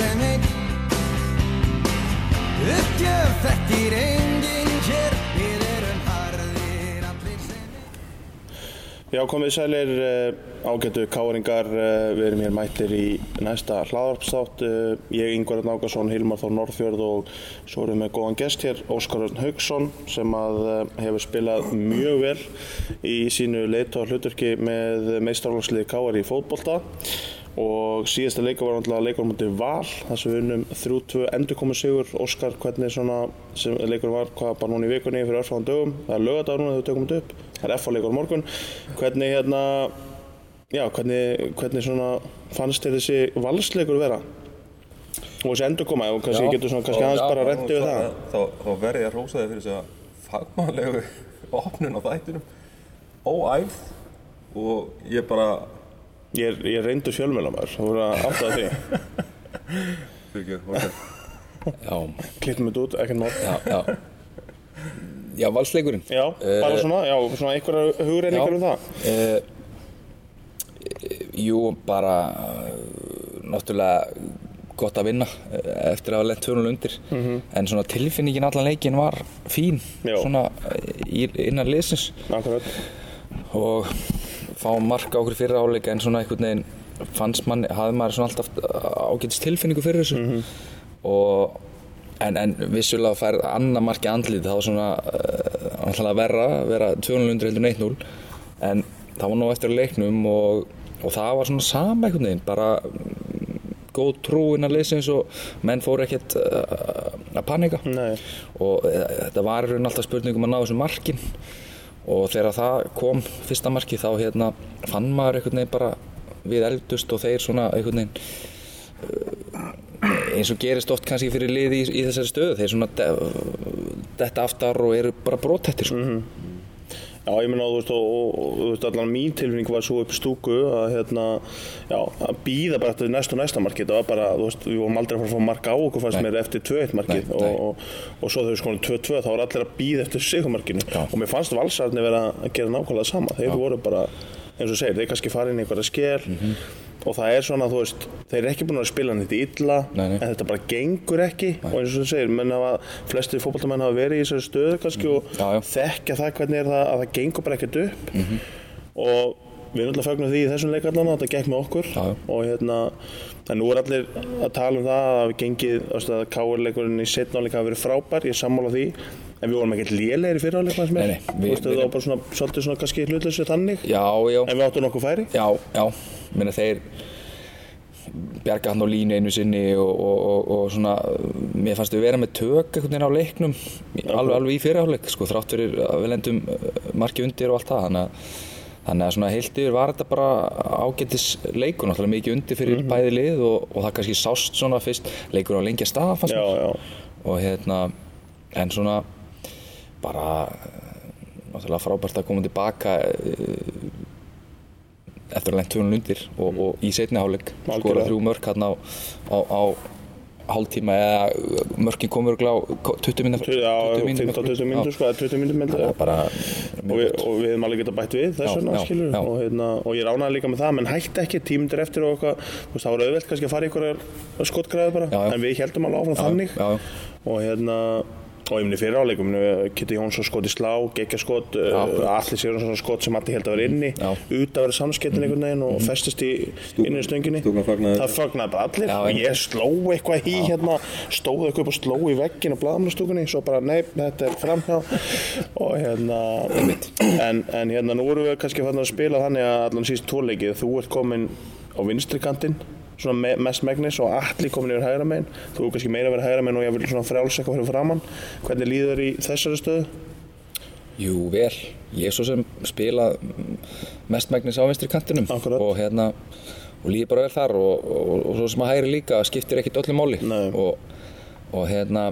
sem einn Uppgjöf þekkir enginn hér Við erum harðir allir sem einn Já, komið sælir uh, ágættu káringar, uh, við erum hér mættir í næsta hlaðarpstátt. Uh, ég, Ingvar Nákarsson, Hilmar Þór Norðfjörð og svo erum við góðan gest hér, Óskar Örn Haugsson, sem að hefur spilað mjög vel í sínu leitu og hlutverki með meistarflokksliði káar í fótbolta. Og síðasta leikur var náttúrulega leikur mútið Val, þar sem við unnum 3-2 endurkomu sigur. Óskar, hvernig svona sem leikur var, hvað bara núna í vikunni fyrir örfáðan dögum, það er lögadagur núna þegar við tökum þetta upp, það er FA leikur morgun. Hvernig hérna, já, hvernig, hvernig svona fannst þér þessi valsleikur vera? Og þessi endurkoma, og kannski Já. getur svona kannski aðeins bara og rendi við það. Þá, þá verði ég að rósa þig fyrir þess að fagmannlegu opnun á þættinum óæfð og ég bara Ég er, ég er reyndur fjölmjölamar, það voru að áttaða því. fyrir ekki, ok, Já, Klippum þetta út, ekkert mál. já, já. Já, valsleikurinn. Já, bara svona, já, svona einhverja hugreiningar um það. Uh, jú, bara uh, náttúrulega gott að vinna uh, eftir að hafa lent 2-0 undir en svona tilfinningin allan leikin var fín Já. svona uh, í, innan liðsins Akkurat. og fá mark á okkur fyrir áleika en svona einhvern veginn fannst mann, hafði maður svona alltaf ágætist tilfinningu fyrir þessu. Og en, en vissulega færð annað marki andlið þá var svona uh, verra, vera 200 undir heldur en 1-0 en það var nú eftir að leiknum og, og það var svona sama einhvern veginn bara mm, góð trú innan liðsins og menn fóru ekkert uh, að panika. Nei. og uh, þetta var alltaf spurningum að ná þessu markin og þegar það kom fyrsta marki þá hérna fann maður einhvern veginn bara við eldust og þeir svona einhvern veginn uh, eins og gerist oft kannski fyrir liði í, í þessari stöðu þeir svona de- detta aftar og eru bara brottættir sko. Já, ég meina, þú veist, og, og, og allan mín tilfinning var svo upp í stúku að, hérna, já, að býða bara eftir næst og næsta markið, það var bara, þú veist, við vorum aldrei að fara að fá marka á okkur fannst Nei. mér eftir 2-1 markið og, og, og svo þegar við skonum 2-2 þá var allir að býða eftir sigumarkinu Já. og mér fannst valsarni vera að gera nákvæmlega sama, þeir voru bara, eins og segir, þeir kannski fara inn í einhverja skél Mhm. Og það er svona, þú veist, þeir eru ekki búin að spila þetta illa, Nei, nei. en þetta bara gengur ekki og eins og þú segir, menn hafa, flesti fótballtamenn hafa verið í þessari stöðu kannski og Mhm. Já, já. þekkja það hvernig er það að það gengur bara ekkert upp Mhm. og við erum alltaf fögnum því í þessum leikallan þetta gekk með okkur. Já, og hérna það nú er allir að tala um það að við gengið að káurleikurinn í setnáleika hafi verið frábær, ég er sammála því. En við vorum ekkert lélegir í fyriráleik nei, við, við- það var bara svona, svolítið svona kannski hlutleysi þannig. Já, já, en við áttum nokkuð færi. Já, já. Meina, þeir bjarga hann á línu einu sinni og, og, og, og svona mér fannst við vera með tök einhvern veginn á leiknum alveg, alveg í fyrirháleik sko, þrátt fyrir að við lendum uh, marki undir og allt það þannig að, þannig að svona heilt yfir var þetta bara ágættis leikur náttúrulega mikið undir fyrir bæði lið og, og það kannski sást svona fyrst leikur á lengja stað fannst mér. Já, og hérna en svona bara náttúrulega frábært að koma tilbaka eh, eftir að lengt tjónun undir og, og í setni hálfleik skora þrjú mörk hann á, á, á hálftíma eða mörkin komur á 20 mínútur já 15-20 mínútur sko, eða 20 mínútur með það er bara og við, og við hefum alveg getað bætt við þess Já, vegna já, skilur og, hérna, og ég ránaði líka með það menn hætti ekki tímundir eftir og eitthvað. Þú veist, það var auðvelt kannski að fara í einhverjar skotgræði bara Já, já. en við heldum alveg áfram þannig. Og hérna og ég minni fyrir áleikum, Kitty Jónsson skot í slá geggja skot, Já. uh, Alli Sigurðarsson skot sem Alli held að vera inni út að vera samskettin einhvern veginn og festist í inn í stönginni. það fagnaði bara allir. Og ég sló eitthvað í hérna stóð eitthvað upp og sló í veggin á blaðamannastúkunni svo bara nei, þetta er framhjá. Og hérna en, en hérna nú erum við kannski fann að spila þannig að allan síst tvoleikið þú ert komin á vinstri kantinn svona me mest megnis og allir komin yfir hægra megin þú er kannski meira að vera hægra megin og ég vil svona frjáls eitthvað fyrir framann hvernig líður þér í þessari stöðu? Jú, vel. Ég er svo sem spila mestmægnis á vinstri kantinum Akkurat. og hérna og líði bara vel þar og, og, og svo sem að hægri líka skiptir ekkit öllu máli og, og hérna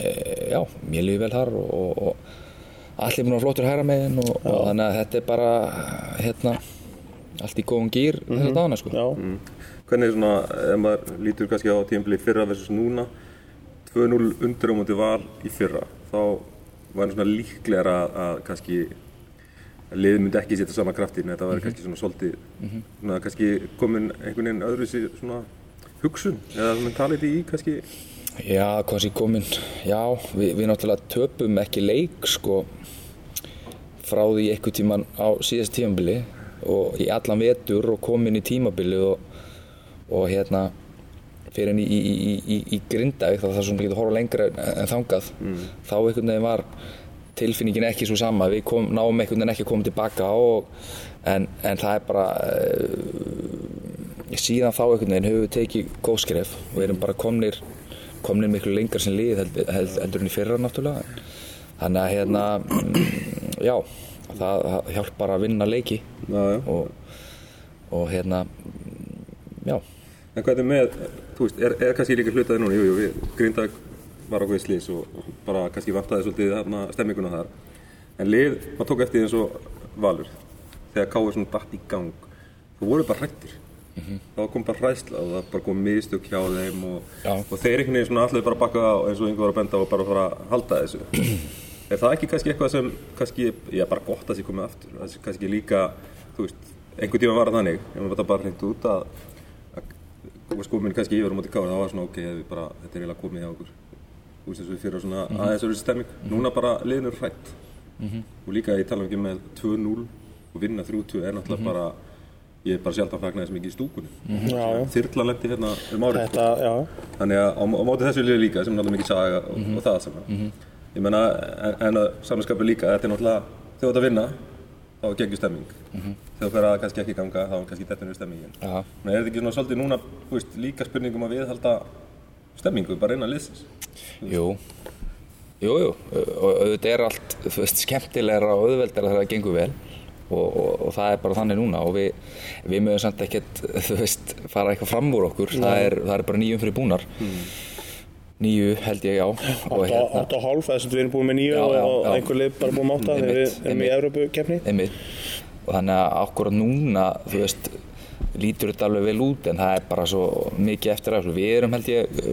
e, já, mér líði vel þar og, og, og allir mér flottur hægra megin og, og þannig að þetta er bara hérna allt í góðum gýr mm -hmm. þetta dana sko Já, Hvernig er svona, ef maður lítur kannski á tímabili fyrra versus núna 2-0 undir á móti val í fyrra þá var svona líklegra að, að kannski liðið myndi ekki setja sama kraftin þetta var kannski svona svolítið svona kannski komin einhvern veginn öðru svona hugsun eða mentality í kannski? Já, sé komin Já, við, við náttúrulega töpum ekki leik sko frá því eitthvað tíman á síðast tímabili og í allan vetur og komin í tímabili og, og hérna fyrir henni í, í, í, í, í Grindavík þá það er svona getur horfa lengra en, þangað. Þá einhvern veginn var tilfinningin ekki svo sama. Við kom, náum einhvern veginn ekki að koma tilbaka og, en, en það er bara uh, síðan þá einhvern veginn höfum við tekið góðskref og erum bara komnir komnir miklu lengar sem lið held, held, heldur en í fyrra náttúrulega. Þannig að hérna mm, já, það, það hjálpar að vinna leiki. Já, já. og, og hérna mm, já, En hvað er með, þú veist, er, er kannski líka hlutaði núna, jú, jú, við, Grindag var á hvað slís og bara kannski vantaði svolítið þarna stemminguna þar. En lið, maður tók eftir því eins og Valur, þegar Káur svona datt í gang, þú voru bara hrættir. Það kom bara hræðsla og það bara kom mistök hjá þeim og, og þeir einhvern veginn svona allir bara bakka á eins og einhver var að benda og bara fara að halda þessu. er það ekki kannski eitthvað sem, kannski, já bara gott að sé komið aftur, kannski líka, þú veist, einhvern tíma var það þannig, ef maður þetta bara hreint út að þú veist komin kannski yfir á móti kára það var svona ok, bara, þetta er eiginlega komið hjá okkur. Þú veist eins og við fyrir svona aðeins öðru stemming. Núna bara liðin eru hrætt og líka ég tala um ekki með 2-0 og vinna 3-2 er náttúrulega bara ég er bara sjálf að fagna þess mikið í stúkunni. Já, já. þyrla lendi hérna um árið Þetta, já, þannig að á, á móti þessu liði líka sem er náttúrulega mikið saga og, og það sem ég menna, en, en að samanskapi líka þetta er náttúrulega, þegar þú ert að vinna þá er geggjur stemming þegar þú fer að kannski ekki ganga þá er kannski þetta er stemmingin. Já, Nei, er þetta ekki svona svolítið núna, þú veist, líka spurningum að viðhalda stemmingu bara innan liðsins? jú. Jú, jú, og auðvitað er allt þú veist, skemmtilegra og auðveldara þegar það gengur vel. Og, og, og það er bara þannig núna. Og við, við mögum samt ekkert þú veist, fara eitthvað fram úr okkur. Það er, það er bara nýjum fyrir búnar nýju held ég já. Og hérna, 8 og hálf, þess að við erum búin með nýju Já, já, og já. einhver lið bara búin með 8 þegar við erum í. Evrópu-keppni. Einmitt. Og þannig að akkurat núna þú veist, lítur þetta alveg vel út en það er bara svo mikið eftir að við erum held ég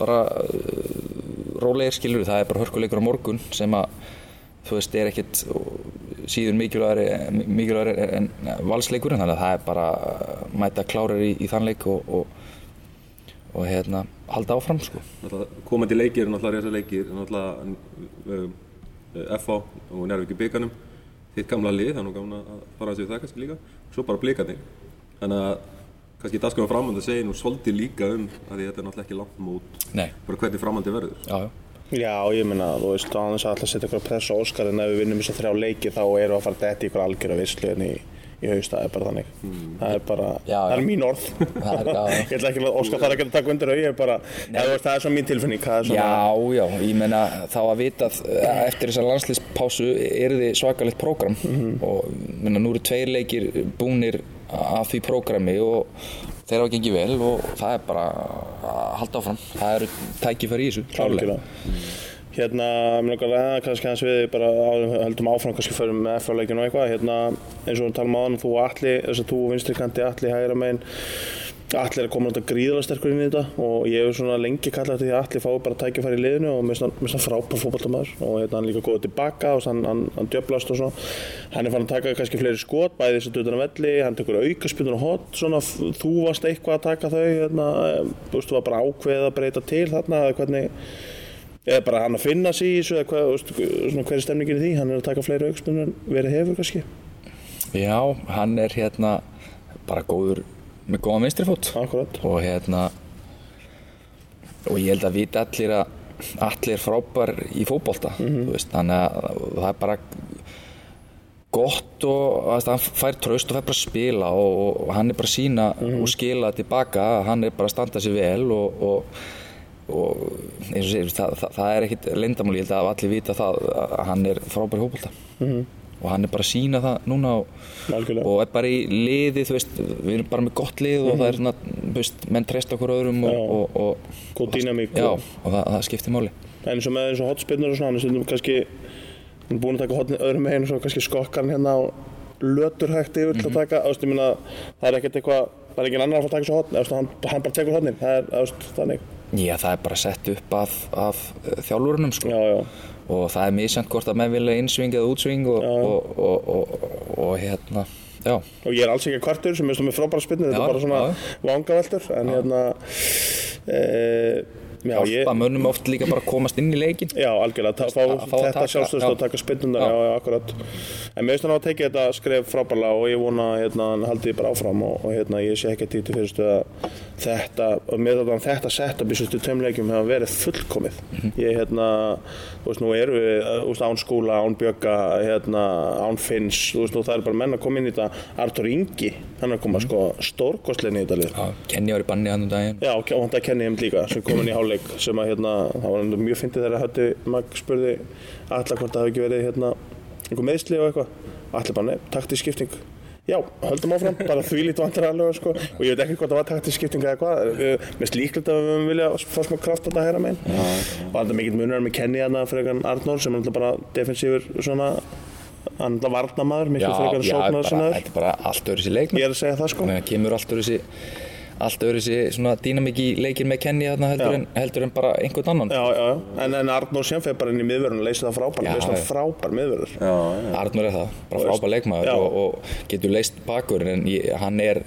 bara uh, rólegir skilur það er bara hörkuleikur á morgun sem að þú veist, er ekkit síður mikilvægari, en valsleikurinn. Þannig að það er bara mæta klárir í, í þann leik og, og, og hérna halda áfram sko komandi leikir er náttúrulega reysa leikir, er náttúrulega um, FH og Njárvík í bygganum, þitt gamla lið, það er nú gamla að fara að segja það kannski líka, svo bara blikarnir. Þannig að kannski dagskóðan framhald að segja nú svolítið líka um að þetta er náttúrulega ekki langt mót, Nei, bara hvernig framhaldi verður. já, já Já, ég meina, þú veist, á þess að alltaf setja ykkur press á Óskar en ef við vinnum þess að þrjá leiki þá erum við að fara að detti ykkur algjör að visslu en í, í haust, það er bara þannig. Það er bara, Já, það er mín orð. Það er- ég ætla ekki að Óskar þarf ekki að taka undir þau, ég er bara það er svo mín tilfinning svona, Já, já, ég meina þá að vita að eh, eftir þessa landslýspásu er þið svakalegt prógram. Og meina, nú eru tveir leikir búnir af því prógrami og þeir hafa gengið vel og það er bara að halda áfram. Það eru tækifæri í þessu klárlega. Hérna, mér langar að ræða kannski hans við bara við höldum áfram kannski förum með F-leikinu og eitthvað. Hérna, eins og við talum á þann þú og Atli, þess að þú vinstri kanti Atli hægra megin Atli er að koma náttúrulega gríðalega sterkur inn í þetta og ég hef svona lengi kallað eftir því að Atli fái bara tækifæri í liðinu og mér finnst hann frábær fótballtamaður og hérna hann líka góður tilbaka og hann, hann, hann djöblast og svona. Hann er fann að taka kannski fleiri skot bæði þess að dutan að velli, hann tekur aukaspilun og hot svona þú varst eitthvað að taka þau hérna, eh, þú veist, þú var bara ákveðið að breyta til þarna eða hvernig eða bara hann að finna sig í þessu eða hvað, veist, svona, hver er stemningin í því? Hann er að taka fleiri aukaspilun en verið hefur kannski? Já, hann er hérna bara góður með góða akkurat. Og hérna og ég held að vita allir að allir frábær í fótbolta þú veist, þannig að það er bara gott og að hann fær traust og fær bara að spila og, og hann er bara að sína og skila tilbaka hann er bara að standa sig vel og, og, og eins og segir, það, það, það er ekkit leyndamál, ég held að allir vita það að hann er frábær í fótbolta og hann er bara að sína það núna og, og er bara í liði veist, við erum bara með gott lið og það er svona, þú veist, menn treysta okkur öðrum og, og, og, góð dýnamík og, og það, skiptir máli. Eins og með eins og hotspinnur og svona hann er kannski búin að taka hotni öðrum meginn og svo kannski skokkar hann hérna á lötur hægt yfir til að taka þú veist, ég meina, það er ekkert eitthvað það er engin annar að fara að taka svo hotni hann, hann bara tekur hotnin það er veist, þannig Já, það er bara sett upp af, af eh, þjálfurunum sko. já, já, og það er misjant hvort að menn vilja innsving eða útsving og, Já. og, og, og, og hérna Já, og ég er alls ekki kvartur sem er með frábæra spinnu, þetta Já, er bara svona já. vangaveltur en hérna e, já, ég, hjálpa mönnum oft líka bara að komast inn í leikin Já, algjörlega, fá, að fá þetta sjálfstöðst já. og taka spinnunar, já, Já. akkurat En mér finnst hann á að tekið þetta skref frábærlega og ég vona að hérna, hann haldi bara áfram og, og hérna, ég sé ekki að títi fyrstu að þetta, og með þetta, þetta setup í sérstu tveimleikjum hefur verið fullkomið Mhm. Ég, hérna, þú veist, nú erum við, þú veist, án skúla, án bjögga, hérna, án finns, þú veist, nú það er bara menn að koma inn í þetta Artur Ingi, hann er að koma Mhm. sko stórkostlega inn í þetta lið Já, Kenny var í banni hann um daginn Já, og hann það kenni heim líka sem kom inn í hálfleik sem að hérna, það var mjög fyndið þegar Hötti Mag spurði alla hvort það hafi ekki verið hérna einhver meðsli og eitthvað. Allir bara, nei, taktisk skipting. Já, höldum áfram, bara þvílít vantar alveg sko. og ég veit ekki hvort það var taktisk skipting eða hvað. Við- mest líklegt að við höfum vilja fá smá kraft á þetta hæra megin og það er mikið munur með Kenny frekar en Arnór sem er náttúrulega bara defensífur svona hann er náttúrulega varnamaður, en já sóknar þetta er bara allt öðru sér leikmenn Ég er að segja það sko. Að allt öðru sér dýnamík í leikin með Kenny þarna heldur, en, heldur en bara einhvern annan. Já, já, já, en, en Arnór sem fyrir bara inn í miðvörun og leysi það frábær, Já, leysi það frábær já. Arnur er það, bara frábær leikmaður og, og getur leist bakur en ég, hann er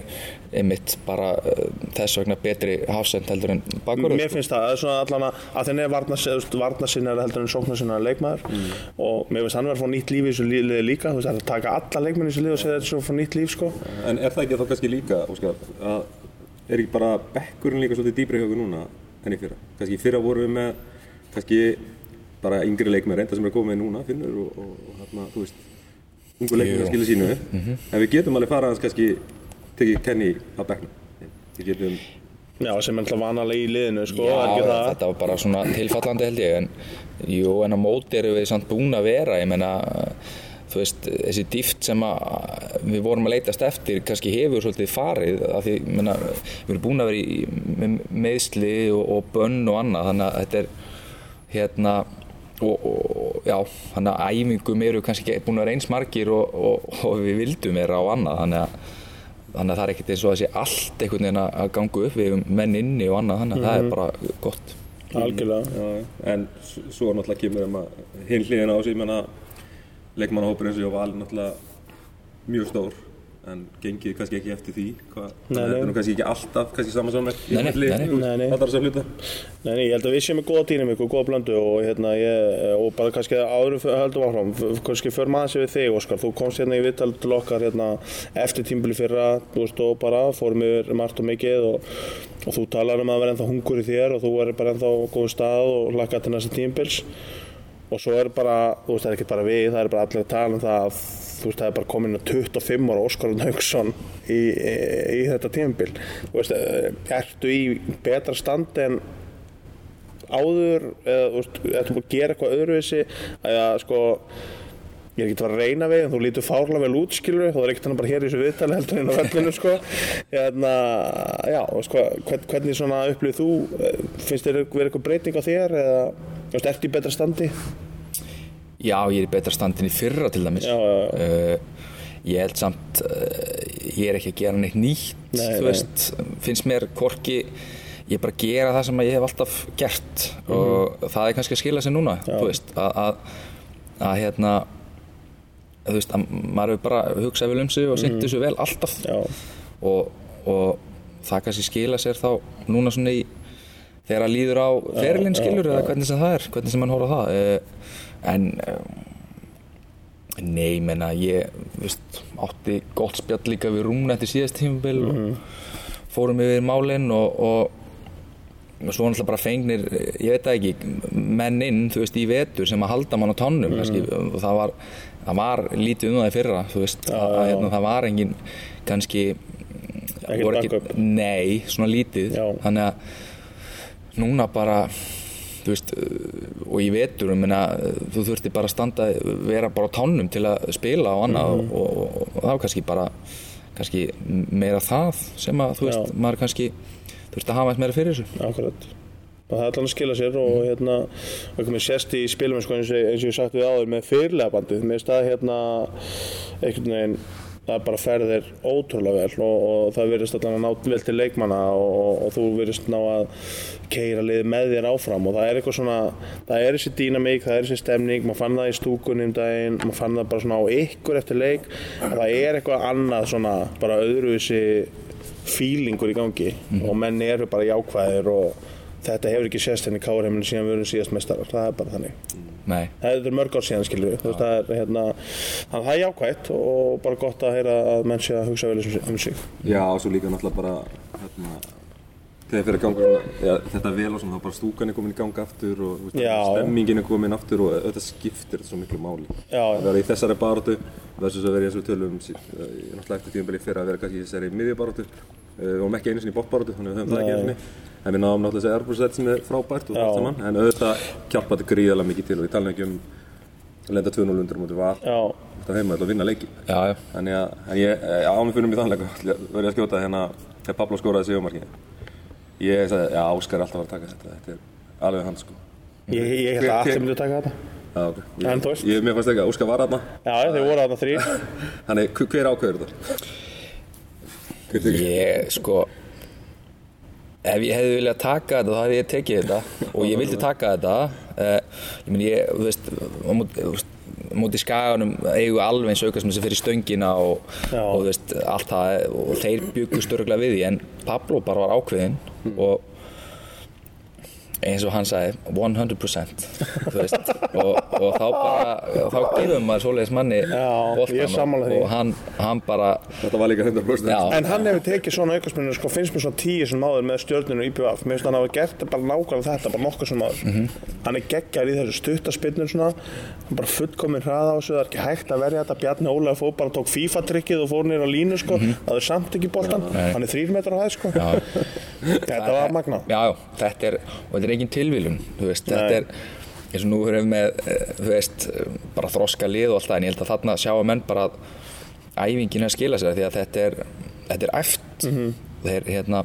einmitt bara uh, þess vegna betri hafsend heldur en bakur Mér finnst það, það er svona allan að, þenni er varnasinnar heldur en sóknarsinnar leikmaður. Og mér finnst hann verið að fá nýtt líf í þessu liði líka, þú veist, það er að taka alla leikmenn í þessu liði og segja þetta svo að fá nýtt líf, sko. En er það ekki þá kannski líka, Óskar, að er ekki bara bekkurinn líka svolítið dýbri hjá okkur núna enn í fyrra? Kannski í fyrra vorum við með kannski bara yngri leikmenn reynda sem er komið núna, Finnur og, og, og hérna, þú veist, ungu leikmenn sem skilir sínu. En við getum alveg farað að kannski tekið Kenny á bekknum. Við getum, Já, sem er alltaf vanalega í liðinu, sko, Já, er ekki það. þetta var bara svona tilfallandi held ég en, jú, en á móti erum við samt búin að vera ég meina þú veist, þessi dýft sem við vorum að leitast eftir kannski hefur svolítið farið af því, ég meina, við erum búin að vera í með meðsli og, og bönn og annað, þannig að þetta er hérna og, og já, þannig að æfingum eru kannski búin að vera eins margir og, og, við vildum vera á annað þannig að, þannig að það er ekkert eins og að sé allt einhvern veginn að ganga upp við menn inni og annað, þannig að það er bara gott Algjörlega. já, en svo náttúrulega kemur um að hinn hliðina á ég menna leikmannahópur eins og ég var alveg náttúrulega mjög stór en gengið kannski ekki eftir því þetta er nú kannski ekki alltaf kannski saman saman Nei, nei, nei, ég held að við séum með góða dýnamík og góða blöndu og hérna ég, og bara kannski áður höldum áfram, kannski för maður sér við þig Óskar, þú komst hérna í viðtal til okkar hérna eftir tímbili fyrra, þú veist og bara fórum yfir margt og mikið og, og þú talar um að vera ennþá hungur í þér og þú er bara ennþá á góðu stað og lakka til næsta tímbils og svo er bara, þú veist það er ekki bara við, það er bara allir að tala um það að þú veist það er bara komin að 25 ára Óskar Hauksson í, í, í þetta tímbil, þú veist, eh, ertu í betra standi en áður eða þú veist, ertu búin að gera eitthvað öðruvísi? Eða sko ég er ekki að að reyna við en þú lítur fárlega vel út skilur þá er ekkert hann bara hér í þessu viðtali heldur inn á vellinu sko. Hérna, já, þú veist, hvað, hvern- hvernig svona upplýð þú Eh, finnst þér verið eitthvað breyting á þér eða þú veist, ertu í betra standi Já, ég er í betra standin í fyrra til dæmis Já, já, já. Uh, Ég held samt uh, ég er ekki að gera neitt nýtt Nei, þú nei. veist, finnst mér hvorki ég er bara að gera það sem ég hef alltaf gert og það er kannski að skila sig núna Mhm. Já. þú veist, að, að, að hérna þú veist, að maður hefur bara hugsað vel um sig og sinnt þessu vel alltaf Mhm. og, og það kannski skila sér þá núna svona í þegar að líður á ferilinn skilur eða hvernig sem það er, hvernig sem mann horfa á það uh, en uh, nei, menna ég veist, átti gott spjall líka við rúmna eftir síðast tímabil og fórum yfir málinn og, og og svo náttúrulega bara fengnir, ég veit ekki menn inn, þú veist, í vetur sem að halda mann á tannum, kannski, og það var það var lítið um það í fyrra þú veist, Já, að, hérna, það var engin kannski backup. nei, svona lítið Já. þannig að núna bara veist, og í vetur ég meina, þú þurfti bara að standa vera bara á tánum til að spila og annað Mhm. og, og, og það var kannski bara kannski meira það sem að þú veist, Já. maður kannski þurfti að hafa eitthvað meira fyrir þessu akkurat það er allan að skila sér og hérna og ekki með sérst í spilum eins og ég sagt við áður með fyrirlega bandið með stað hérna einhvern veginn það bara ferðir ótrúlega vel og, og það virðist allan að ná vel til leikmanna og, og, og þú virðist ná að keira liðið með þér áfram og það er eitthvað svona, það er þessi dýnamík, það er þessi stemning, maður fann það í stúkunni um daginn, maður fann það bara svona á ykkur eftir leik, að það er eitthvað annað svona, bara öðruvísi fílingur í gangi og menn eru bara jákvæðir og þetta hefur ekki sést henni í káurheiminu síðan við erum síðast mestarar, það er bara þannig. Nei, Það er mörg ár síðan skilur við, það er hérna, þannig að það er jákvætt og bara gott að heyra að menn sé að hugsa vel um um sig. Já, og svo líka náttúrulega bara hérna, þegar fyrir að ganga ja, þetta vel og svona, þá bara stúkan er komin í gang aftur og veist, stemmingin er komin aftur og þetta skiptir þetta svo miklu máli. Já. að vera í þessari baráttu versus að vera í eins og við tölum sí- eh, náttúrulega eftir tíumbeli fyrir að vera kannski í þessari miðjubaráttu. Uh, við vorum ekki einu sinni í bóttbaráttu þannig að við höfum það ekki einu sinni en við náðum náttúrulega þessi Airbus sem er frábært og allt saman. En auðvitað hjálpa þetta gríðarlega mikið til og ég tala ekki um að lenda 2-0 undir mútið Já, þetta heima og vinna leiki. Já, já, Þannig að, en ég, eh, á mig finnum í þannleika verði að skjóta hérna þegar Pablo skoraði sigumarki ég sagði, já, Óskar er alltaf að að taka þetta. Þetta er alveg hann sko. Ég, ég held að allir myndu taka þetta. já, ok, ég, ég, mér fannst ekki að Óskar var aðna Já, já, þeir voru þarna þrýr. þannig, hver- hver ákveður þetta? Ég sko ef ég hefði viljað taka þetta þá hefði ég tekið þetta og ég vildi taka þetta. Uh, ég meni ég, þú veist þú veist, móti skaganum eigu alveg eins aukast sem fyrir stöngina og, og þú veist allt það og þeir byggust örgulega við því en Pablo bara var ákveðinn og eins og hann sagði 100% þú veist og, og þá bara þá gefum maður svoleiðis manni sammála og, og hann, hann bara þetta var líka 100% Já. En hann hefur tekið svona aukastmennir, sko, finnst mér svona tíu sem áður með stjórninu í IPVF. Mér finnst hann hafa gert bara nákvæmlega þetta, bara nokkuð sem áður. Hann er geggjar í þessu stuttaspinnur svona, hann bara fullkominn hraða á þessu, það er ekki hægt að verja þetta. Bjarni Ólega fór bara tók FIFA-trykkið og fór nýra á línu, sko, það er samt ekki boltan. Hann er þrýr metrar á hæð, sko. þetta var magna. Já, þetta er, og er engin tilvílun, þetta er, eins og nú erum við með, eh, veist, bara þroska lið og allt það, en ég held að þarna sjá að menn bara að æfingin að skila sér, því að þetta er, þetta er æft, þeir, hérna,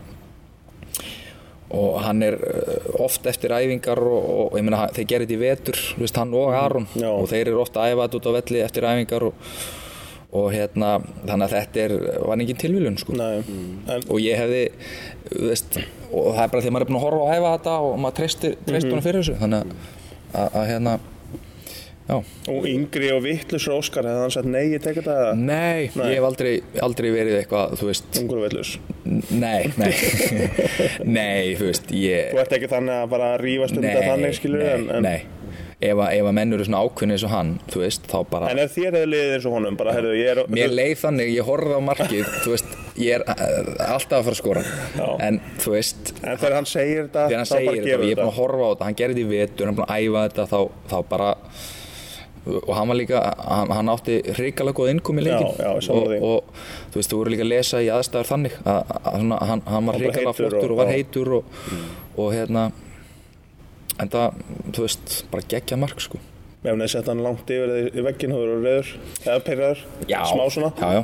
og hann er eh, oft eftir æfingar og, og ég meina, þeir gerir þetta í vetur, veist, hann og Aron, Já. og þeir eru ofta að æfa þetta út á velli eftir æfingar og, og hérna, þannig að þetta er, var engin tilvílun, sko. Nei, en og ég hefði þú veist, og það er bara því að maður er búin að horfa og æfa þetta og maður treystir, honum fyrir þessu. Þannig að, að, hérna já, og yngri og vittlusur Óskar hefði hann sagt nei, ég tek þetta. Nei, Nei. ég hef aldrei, aldrei verið eitthvað, þú veist. Ungur og vittlus. nei, nei. Nei, þú veist, ég Þú ert ekki þannig að bara rífast um þetta þannig, skilur nei, en, en, nei. Ef að, ef að menn eru svona ákveðni eins og hann þú veist, þá bara en ef þér hefði liðið eins og honum, bara, heyrðu, er... Mér leið þannig, ég horfði á markið, þú veist, ég er uh, alltaf að fara að skora. En þú veist, En þegar hann segir þetta, þegar hann segir þetta og ég er búin að horfa á þetta, hann gerði þetta í vetur, hann er búin að æfa þetta, þá, þá bara og hann var líka, hann, hann átti hrikalega góð innkomi í leikin Já, já, og, og þú veist, þú voru líka að lesa í aðstæður þannig að, að, svona, hann, hann var hrikalega flottur og- og var já. heitur og, og hérna en það, þú veist, bara geggja mark sko Ef hann hefði sett hann langt yfir í- í vegginn, þú verður reyður, eða pyrraður, Já. smá svona. Já, já.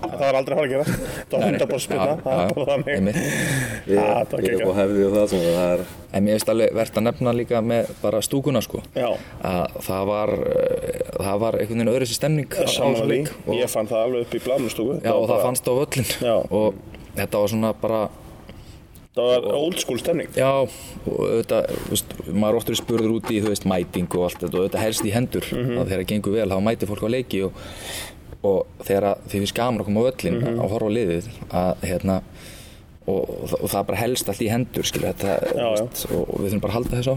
Það var aldrei að fara að gera. Það var Nei, nei. 100% spilna, Já, það já, er bara þannig. Já, það var er að það það er En mér finnst alveg verðt að nefna líka með bara stúkuna sko Já. að það var, eh, það var einhvern veginn öðru sér stemning Ég fann það alveg upp í bladnustúku. já, og það fannst á völlin Já. og þetta var svona bara Það var old school stemning. Já, og auðvitað, veist, maður óttur spurður út í, veist, mæting og allt þetta og auðvitað helst í hendur Mhm. að þegar það gengur vel, þá mætir fólk á leiki og, og þegar því finnst gaman að koma á völlin Mhm. að horfa á liðið að, hérna, og, og, það- og það er bara helst allt í hendur, skilja, þetta, Já, veist, og, og við þurfum bara að halda þessu á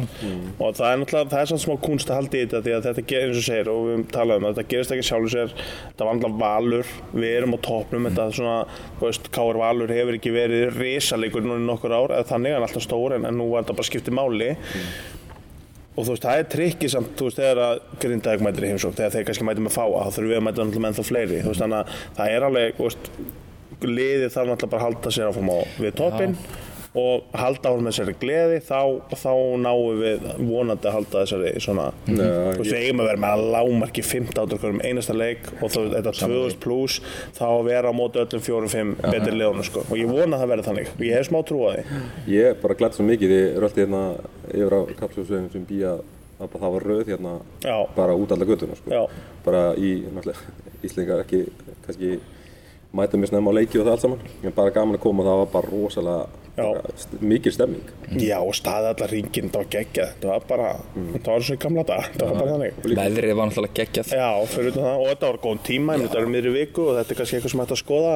Og það er náttúrulega, það er svona smá kunst að halda í þetta því að þetta gerir eins og segir og við talaðum að þetta gerist ekki sjálfur sér þetta var alltaf valur, við erum á toppnum þetta er svona, þú veist, K.R. Valur hefur ekki verið risalegur núna í nokkur ár eða þannig, hann alltaf stór en, en nú var þetta bara skiptið máli. Og þú veist, það er trikkið samt, þú veist, þegar að Grindavík mætir í heimsók, þegar þeir kannski mætir með fáa þá þurfum við að mæta náttúrulega með ennþá fleiri þú veist, þannig að það er alveg, þú veist liðið þarf náttúrulega bara að halda sér áfram á við toppinn og halda áfram með þessari gleði þá, þá náum við vonandi að halda þessari svona Já, þú veist, við eigum að vera með að lámarki 15 átur hverjum einasta leik og þá þetta 2000 pluss þá að vera á móti öllum 4-5 betri liðunum sko. og ég vona að það verði þannig og ég hef smá trú á því Ég er bara glætt svo mikið, ég röldi hérna yfir á kapsjóðsveginn sem býja að það var rauð hérna Já. bara út alla göttuna sko. Já. bara í, náttúrulega, Íslingar ekki kannski mæta mér snemma á leiki og það allt saman. En bara gaman að koma, það var bara rosalega mikil stemming Já, og staði allar ringin, það var geggjað. Þetta var bara, þetta var svo í gamla dag þetta var bara þannig. Veðrið var náttúrulega geggjað. Já, fyrir utan það, og þetta var góðan tíma en þetta er miðri viku og þetta er kannski eitthvað sem hægt að skoða.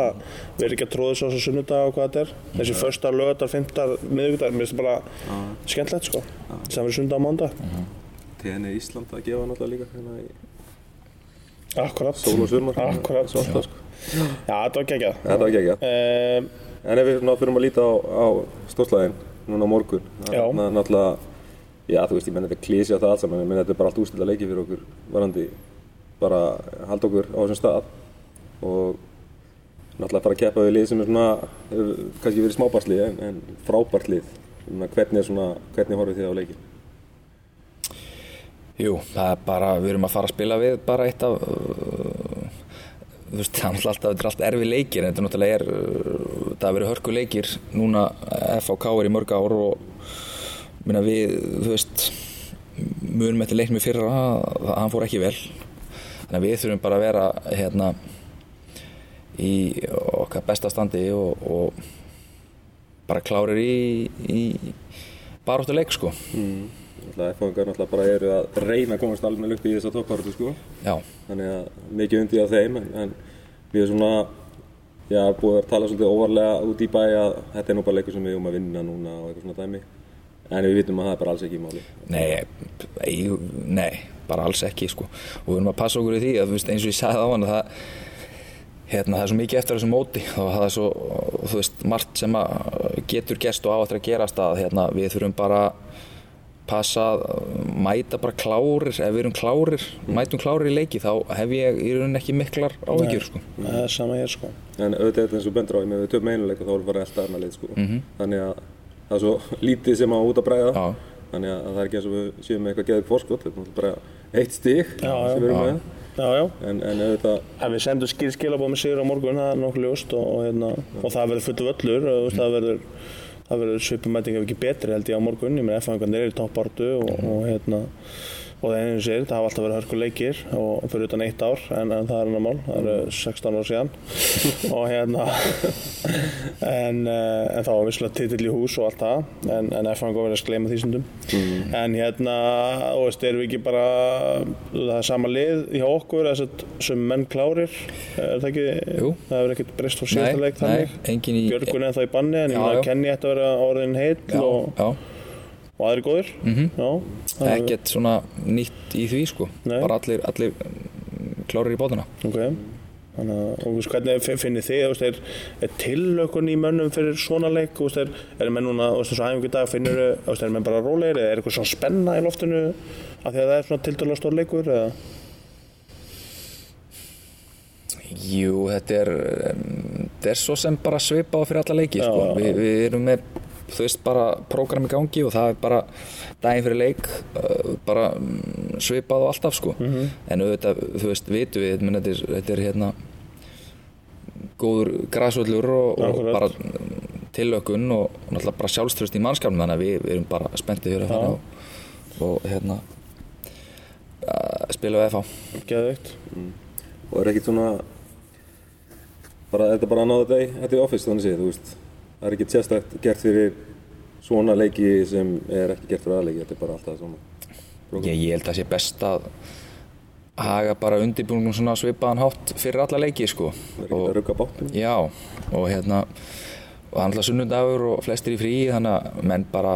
Við erum ekki að tróða svo þessu sunnudag og hvað þetta er. Þessi första, lögadar, fymtar, miðvíkudar mér finnst það bara skemmtilegt sko. Sem verður sunnudag og mándag náttúrulega líka hérna í Akkurat. Sól og sumar. Akkurat. Sko. Já, þetta var geggjað. Þetta var ekki um, En ef við svona fyrir að líta á, á stórslæðin núna á morgun Já. na, náttúrulega, já þú veist, ég menn þetta er klísi á það allt saman, ég menn þetta er bara allt úrstilla leiki fyrir okkur varandi bara halda okkur á þessum stað. Og náttúrulega fara að keppa við lið sem er svona, hefur kannski verið smábarslið en, en frábært lið. Hvernig, er svona, hvernig horfið þið á leikin? Jú, það er bara, við erum að fara að spila við bara eitt af uh, þú veist, það er alltaf, þetta er alltaf erfi leikir en þetta náttúrulega er, uh, það har verið hörku leikir núna FHK er í mörg ár og minna við, þú veist munum eftir leiknum í fyrra að hann fór ekki vel. Þannig að við þurfum bara að vera hérna í okkar besta standi og, og bara klárir í, í baróttu leik sko Náttúrulega F-fangar náttúrulega bara eru að reyna að komast alveg upp í þessa topparötu sko. Já, þannig að mikið undi af þeim en, en við erum svona já, búið að tala svolítið óvarlega út í bæ að þetta er nú bara leikur sem við erum að vinna núna og eitthvað svona dæmi. En við vitum að það er bara alls ekki í máli. Nei, ei, nei, bara alls ekki sko. og við erum að passa okkur í því að eins og ég sagði á hann að það hérna, það er svo mikið eftir þessu móti og það er svo, þú veist, margt sem getur gerst og á eftir að gerast að hérna, við þurfum bara passa að mæta bara klárir ef við erum klárir, mætum klárir í leiki þá hef ég í rauninni ekki miklar áhyggjur sko. það er sama hér sko. En auðvitað er þetta eins og bendur á, ég með við töfum einuleik og þá erum við bara elda annað leið sko. Þannig að það er svo lítið sem á út að bræða Já. þannig að það er ekki eins og við séum með eitthvað geðið fórskot þetta er bara eitt já, sem við erum með. Já, já. En, en auðvitað En við sendum skil skilabóð með sigur á morgun, það er nokkuð ljóst og, og, hérna, og það verður fullu völlur og þú veist, það verður, það verður svipumæting ef ekki betri held ég á morgun, ég meina F-fangarnir eru í toppartu og, og hérna og það er einu sér, það hafa alltaf verið hörku leikir og fyrir utan eitt ár, en, en það er annar mál. Það eru 16 ár síðan. Og hérna en, uh, en þá var visslega titill í hús og allt það en, en F-fangar verður að gleyma því stundum. En hérna, þú veist, erum við ekki bara það er sama lið hjá okkur þess að sem menn klárir er það ekki, Jú. það hefur ekkert breyst frá síðasta leik nei, þannig engin í Björgun er það í banni en ég Já, meina já. að Kenny ætti að vera orðin heill Já, og, já, og aðri góðir. Mm er- ekkert svona nýtt í því sko. Nei. bara allir, allir klárir í bótuna ok. Þannig að, hvernig fi- finnir þið, er, er tillökun í mönnum fyrir svona leik, er, er menn núna, þú veist, eins og æfingu í dag, þú veist, er menn bara rólegir, eða er eitthvað svona spenna í loftinu af því að það er svona tildulega stór leikur, eða? Jú, þetta er, þetta er svo sem bara svipað fyrir alla leiki, sko. Vi, við erum með, þú veist, bara prógram í gangi og það er bara daginn fyrir leik, uh, bara mm, svipað og alltaf, sko. En auðvitað, þú veist, vitum við, menn, þetta, er, þetta er hérna góður græsvöllur og, og bara mm, tillökun og náttúrulega bara sjálfströst í mannskapnum, þannig að við, við erum bara spenntið fyrir að fara og, og hérna uh, spila við FH. Geðveikt. og er ekkert svona bara þetta er bara another day at the office þannig séð, þú veist það er ekkert sérstakt gert fyrir svona leiki sem er ekki gert fyrir aðleiki þetta er bara alltaf svona. Ég, ég held að það sé best að haga bara undirbúningum svona svipaðan hátt fyrir alla leiki sko. það er ekki að rugga bátnum. Já, og hérna og það er alltaf sunnundagur og flestir í frí þannig að menn bara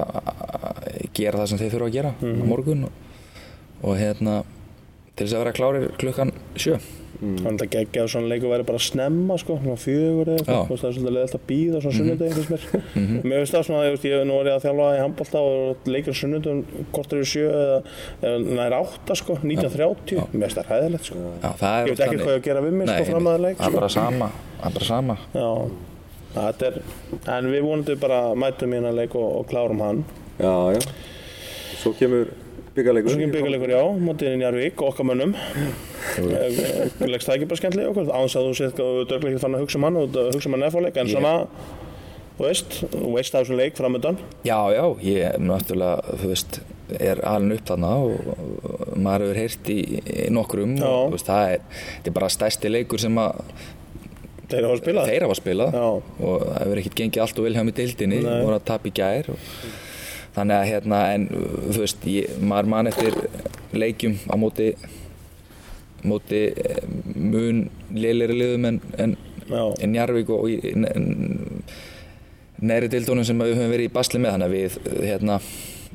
gera það sem þeir þurfa að gera á morgun og, og hérna til þess að vera klárir klukkan sjö. Þannig að það geggja að svona leikur væri bara snemma sko, svona fjögur eða eitthvað, það er svolítið leðilt að býða svona sunnudegi, finnst mér. Mér finnst það svona, ég veist, ég hef nú verið að þjálfa í handbólta og leikur sunnudum, kortur í sjö eða, eða nær átta sko, 1930, mér finnst það hæðilegt sko. Já, það er Ég veit ekki hvað ég að gera við mig, sko, fram að leik, Það er sko. bara sama, það er bara sama. Já, þetta er, en við vonandi bara mætum í hennar leik og, og klárum hann. já, já. Svo kemur byggarleikur byggjarleikur, já, mótið í Jarvík og okkar mönnum. Leggst það ekki bara skemmtilega okkur? Áns að þú séð hvað þú dörglega ekki fann að hugsa um hann og hugsa um hann eftirleik, en svona, þú veist, þú veist það þessum leik framöndan. Já, já, ég náttúrulega, þú veist, er alveg upp þarna og, og maður hefur heyrt í, í nokkrum Já. og veist, það er, er bara stærsti leikur sem að Þetta Þeir hafa spilað? Þeir hafa spilað Já. og það hefur ekkert gengið allt og vilja í deildinni, Nei. voru að tapa í gær og, þannig að hérna en þú veist, ég, maður man eftir leikjum á móti móti eh, mun lélæri liðum en, en, en Njarvík og neðri deildunum sem við höfum verið í basli með. Þannig að við hérna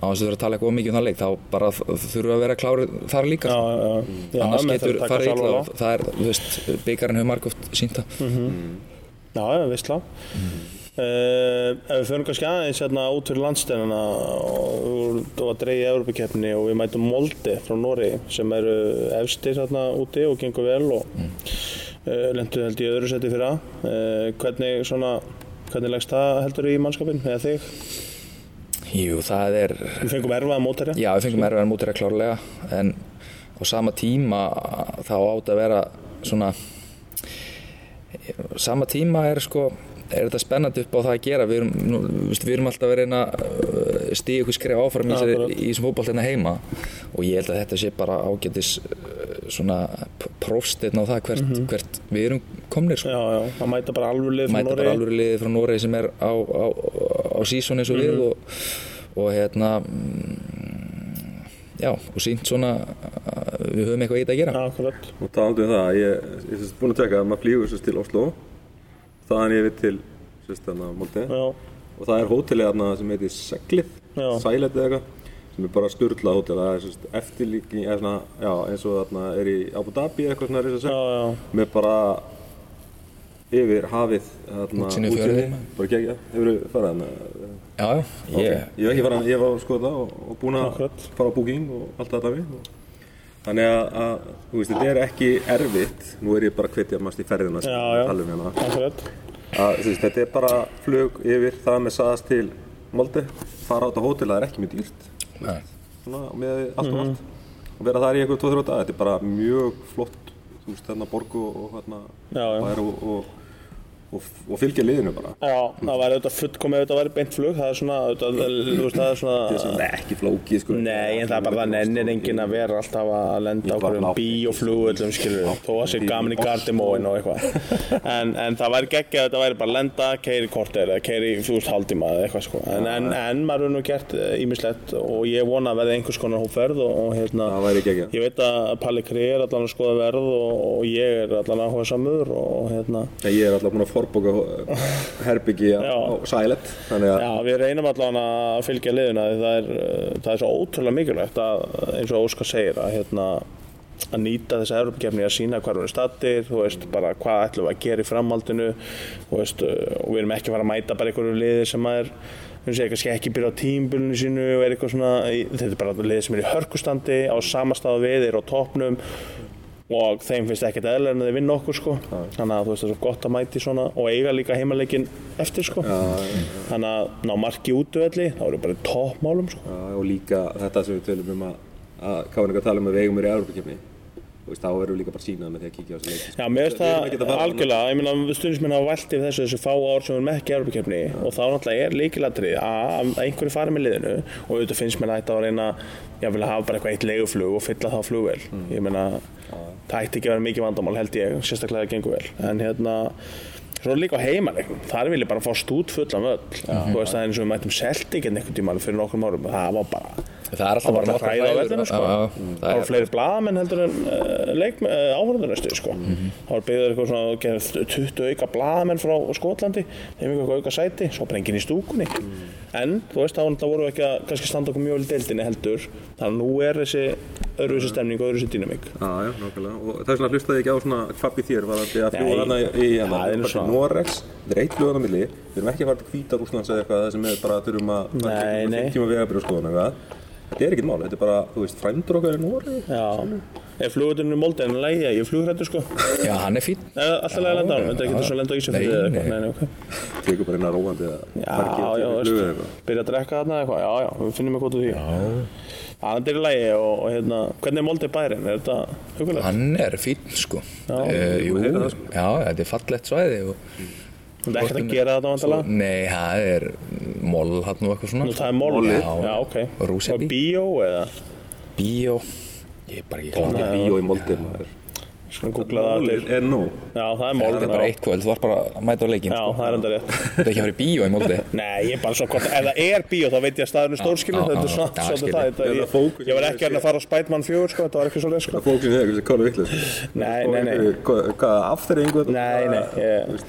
á þess að vera að tala eitthvað of mikið um það leik. Þá bara þurfum við að vera klári þar líka Já, já, já. Já, annars getur farið á. og það er, þú veist, byggarinn hefur margóft sínt það. Já, já, vissla. Uh, ef við förum kannski aðeins hérna út fyrir landsteinana og það var dreigið Európa-keppni og við mætum Molde frá Nóri sem eru efstir hérna úti og gengur vel og mm. uh, lendu held í öðru seti fyrir að. Uh, hvernig svona, hvernig leggst það heldur í mannskapin eða þig? Jú, það er Við fengum erfaða mótæri. Já, við fengum erfiðan mútir að klárlega en á sama tíma þá átt að vera svona sama tíma er sko er þetta spennandi upp á það að gera við erum, nú, veist, við erum alltaf að vera að að stíða ykkur skref áfram akkurat. í þessum fótbolt hérna heima og ég held að þetta sé bara ágætis uh, svona prófstirn á það hvert, hvert við erum komnir sko. Já, já, það mæta bara alveg lið frá mæta Nóri. bara alveg liðið frá Noregi sem er á, á, á sísón eins og við og, og hérna mm, já, og sínt svona að við höfum eitthvað í þetta að gera Já, akkurat. Og talandi um það, ég ég er búin að teka að maður flýgur sérst til Oslo þaðan yfir til sérst þarna Molde Já, og það er hótelið þarna sem heitir Seglið, Já. Sælet eða eitthvað sem er bara sturla hótel, það er sérst eftirlíking, eða svona, já, eins og þarna er í Abu Dhabi eitthvað svona er þess já, að já. með bara yfir hafið yfir fjörðinn. bara gegja, hefur þú farið þarna? já, já, Okay. ég, Ég hef ekki farið, ég var að skoða það og, og búin að fara á booking og allt þetta við og Þannig að, að, þú veist, þetta er ekki erfitt, nú er ég bara að hvetja mest í ferðina sem Já, já. um hérna, að veist, þetta er bara flug yfir það með saðast til Molde, fara á þetta hótel, það er ekki mjög dýrt, Nei. svona, með allt og allt, og vera þar í eitthvað 2-3 daga, þetta er bara mjög flott, þú veist, þarna borgu og, og hérna, Já, já. bær og, og, og, og fylgja liðinu bara. Já, það væri auðvitað fullkomið ef þetta væri beint flug, það er svona, auðvitað, þú veist, það er Það er svona... svona ekki flókið, sko. Nei, en það er bara það nennir enginn að vera alltaf að lenda Ég bara hverjum nátt- bíóflugullum, skilur þó að sé gaman í gardimóin og eitthvað. En, en það væri geggjað að þetta væri bara að lenda, keiri korter eða keiri, þú veist, haldíma eða eitthvað, sko. En, en, en maður er nú gert ímislegt og ég vona að verði einhvers konar hópferð og, og hérna... Ég veit er er er að forbóka herbyggi á, Sælet, Já, við reynum allan að fylgja liðuna það er, uh, það er svo ótrúlega mikilvægt að, eins og Óskar segir að, hérna, að nýta þessa Europakefni að sína hvað við erum stattir, þú veist, bara hvað ætlum við að gera í framhaldinu þú veist, uh, og við erum ekki að fara að mæta bara einhverju liði sem að er við segja, kannski ekki byrja á tímbulinu sínu og er eitthvað svona, þetta er bara liði sem er í hörkustandi á samastað við, er á toppnum og þeim finnst ekkert eðlega en þeir vinna okkur sko. Þannig að þú veist það er svo gott að mæti svona og eiga líka heimaleikin eftir sko. Þannig að ná marki útvöldi þá eru bara toppmálum sko. Og líka þetta sem við tölum um að, að Káninga tala um að við eigum er í veist, þá erum við líka bara sínað með því að kíkja á þessu leik Já, mér Við að það algjörlega, ég meina stundismenn hafa vælt yfir þessu þessu fá ár sem við erum ekki í Europakefni og þá náttúrulega er líkilatri að einhverju fari með liðinu. Og auðvitað finnst mér að þetta að reyna ég vil hafa bara eitthvað eitt leiguflug og fylla það flugvel ég meina, það ætti ekki að vera mikið vandamál held ég, sérstaklega að það gengur vel. En hérna, svo líka á heimaleiknum þar vil ég bara fá stút fullan völl. Þú veist það er eins og við mættum Celtic en einhvern tíma fyrir nokkrum árum, það var bara það er alltaf það bara hræða á vellinu sko. Það það var er fleiri blaðamenn heldur en uh, uh, áhörðunastu sko. það var byggður eitthvað svona gerð 20 auka blaðamenn frá Skotlandi þeim eitthvað auka sæti, svo bara enginn í stúkunni en þú veist þá náttúrulega vorum við ekki að kannski standa okkur mjög vel í deildinni heldur þannig að nú er þessi öðruvísi stemning og öðruvísi dýnamík Já, já, nákvæmlega og það er svona hlustaði ekki á svona býð þér var þetta að fljúa þarna í Það er hérna, er eitt flugan á milli við erum ekki að fara til Hvítar Úslands eða eitthvað það sem er bara að þurfum að tíma vegabri og skoðan eitthvað þetta er ekkert mál, þetta er bara, þú veist, frændur okkar í Noreg Já, er flugvöldinu moldi en lægi, ég er flugrættur sko? Já, hann er fín Eða alltaf lega að lenda á hann, þetta er ekki þess að lenda á Ísafjörði Nei, eða eitthvað, nei. nei, ok. Tekur bara inn að róandi eða Já, já, veist, eða byrja að drekka þarna eitthvað, já, já, við finnum eitthvað út úr því. Já, þetta er í lagi og, og hérna, hvernig er Molde bærin, er þetta hugulegt? hann er fín sko. Já, uh, jú, ég heyri það, sko. já, þetta er fallegt svæði og, Þetta er ekkert að gera þetta vandalega? nei, það er mól hann og eitthvað svona Nú, það er mólið, Já. já, ok. Og bíó eða? bíó ég er bara ekki Það er bíó í Molde maður Svona googla það Málið til er nóg. Já, það er Það mál er bara eitt kvöld, þú var bara að mæta á leikinn Já, sko. það er enda rétt Þetta er ekki að fara í bíó í Molde Nei, ég er bara svo hvort, ef það er bíó þá veit ég að staðurinn er stórskilur, já, þetta er svona, svona það, þetta, ég, fókus- ég var ekki að fara á Spætmann 4, sko, þetta var ekki svo leið, sko. Það fókusin er eitthvað sem kála vitlega. Nei, nei, nei. Hvað, hvað afturrengu þetta? Nei, nei, ég,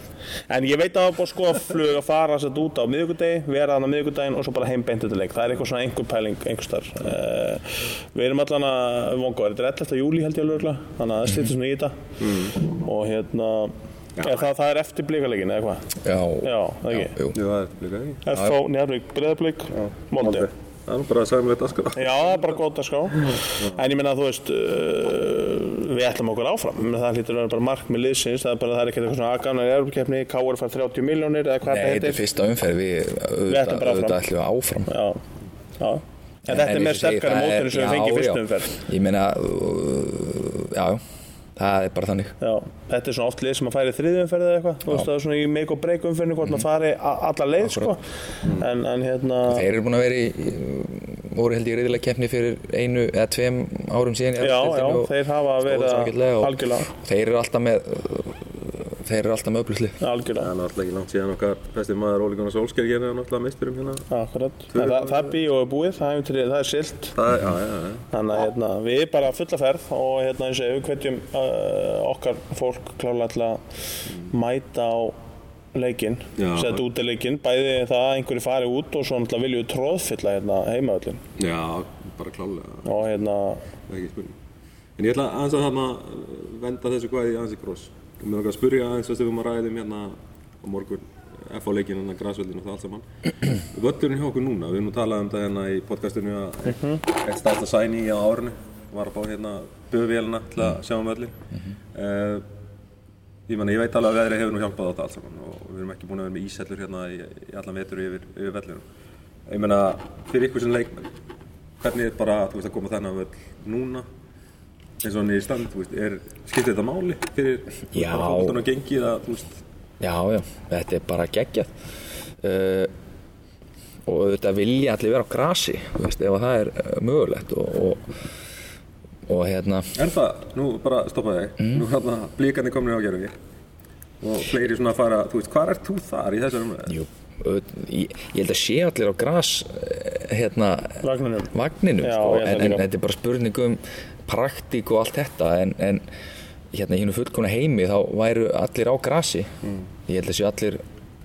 en ég veit að það var sko að flug að fara sér út á miðvikudegi, vera þannig á miðvikudegin og svo bara heim beint til leik. Það er eitthvað svona einhver pæling, einhver starf. Uh, við erum allan að, vonga, þetta er 11. júli held ég alveg örugglega, þannig að það stýttir svona í þetta. Og hérna, er það, það er eftir blíkalegin eða hvað? Já, Já, það ekki. jú. Það er líka ekki. FH, Njárvík, Breiðablík, Molde. Það er bara að sagja mér þetta sko. Já, það er bara gott að ská En ég meina, þú veist uh, Við ætlum okkur áfram. Það hlýtur að vera bara mark með liðsins. Það er bara, það er ekkert eitthvað svona aðgána í Európa-keppni Káur fær 30 miljónir eða hvað Nei, þetta þetta er heitir. fyrsta umferð, við ætlum auðvitað ætlum við áfram. Já, já. En þetta er eins og segi, sterkari er- mótinu sem við fengið í fyrstu já. umferð. Ég meina, uh, já, já, það er bara þannig. Já, þetta er svona oft lið sem að færi þriðju umferð eða eitthvað. Þú veist, það er svona í make og break umferðinu hvort maður fari alla leið, sko. En, en hérna Þeir eru búin að vera í, voru held ég reyðilega keppni fyrir einu eða tveim árum síðan Já, já, þeir hafa verið ágætlega og algjörlega, Þeir eru alltaf með, þeir eru alltaf með öflusli algjörlega Það er náttúrulega ekki langt síðan okkar besti maður Óli Gunnar Solskjær gerði það náttúrulega misturum hérna. Akkurat, það, það er bíó og búið, það er, það er silt Það er, já, já, já. Þannig að hérna, við erum bara fulla ferð og hérna eins og við hvetjum uh, okkar fólk klálega til að mæta á leikinn, setja út í leikinn, bæði það að einhverju fari út og svo náttúrulega viljum við tróðfylla hérna heimaöllin Já, bara klálega, og hérna, það ekki spurning. En ég ætla aðeins að þarna uh, venda þessu kvæði aðeins í kross. Og mér langar að spyrja aðeins að stefum að ræðum hérna á morgun F-á-leikinn, hérna græsveldin og það allt saman. Völlurinn hjá okkur núna, við erum nú talað um það hérna í podcastinu að eitt stærsta sæni á árinu var að bá hérna böðvélina til að sjá um völlin. Uh, ég, meni, ég veit alveg að veðrið hefur nú hjálpað á þetta allt saman og við erum ekki búin að vera með ísellur hérna í, í allan vetur yfir, yfir vellinum. Ég meina, fyrir ykkur sem leikmenn, hvernig er bara þú veist, að koma þennan völl núna eins og hann er í stand, þú veist, er, skiptir þetta máli fyrir fólktan og gengið að, þú veist, Já, já, þetta er bara geggjað. Uh, og auðvitað vilja allir vera á grasi þú veist, ef að það er uh, mögulegt og, og, og hérna. Er það, nú bara stoppa þig, Mm. nú hérna blíkandi komin á gerfingi og fleiri svona að fara, þú veist, hvað er þú þar í þessar umræðu? jú, ég, ég held að sé allir á gras uh, hérna vagninum. vagninum Já, sko, ég en, en þetta er bara spurning um praktík og allt þetta en, en hérna í húnu fullkona heimi þá væru allir á grasi. Ég held að sé allir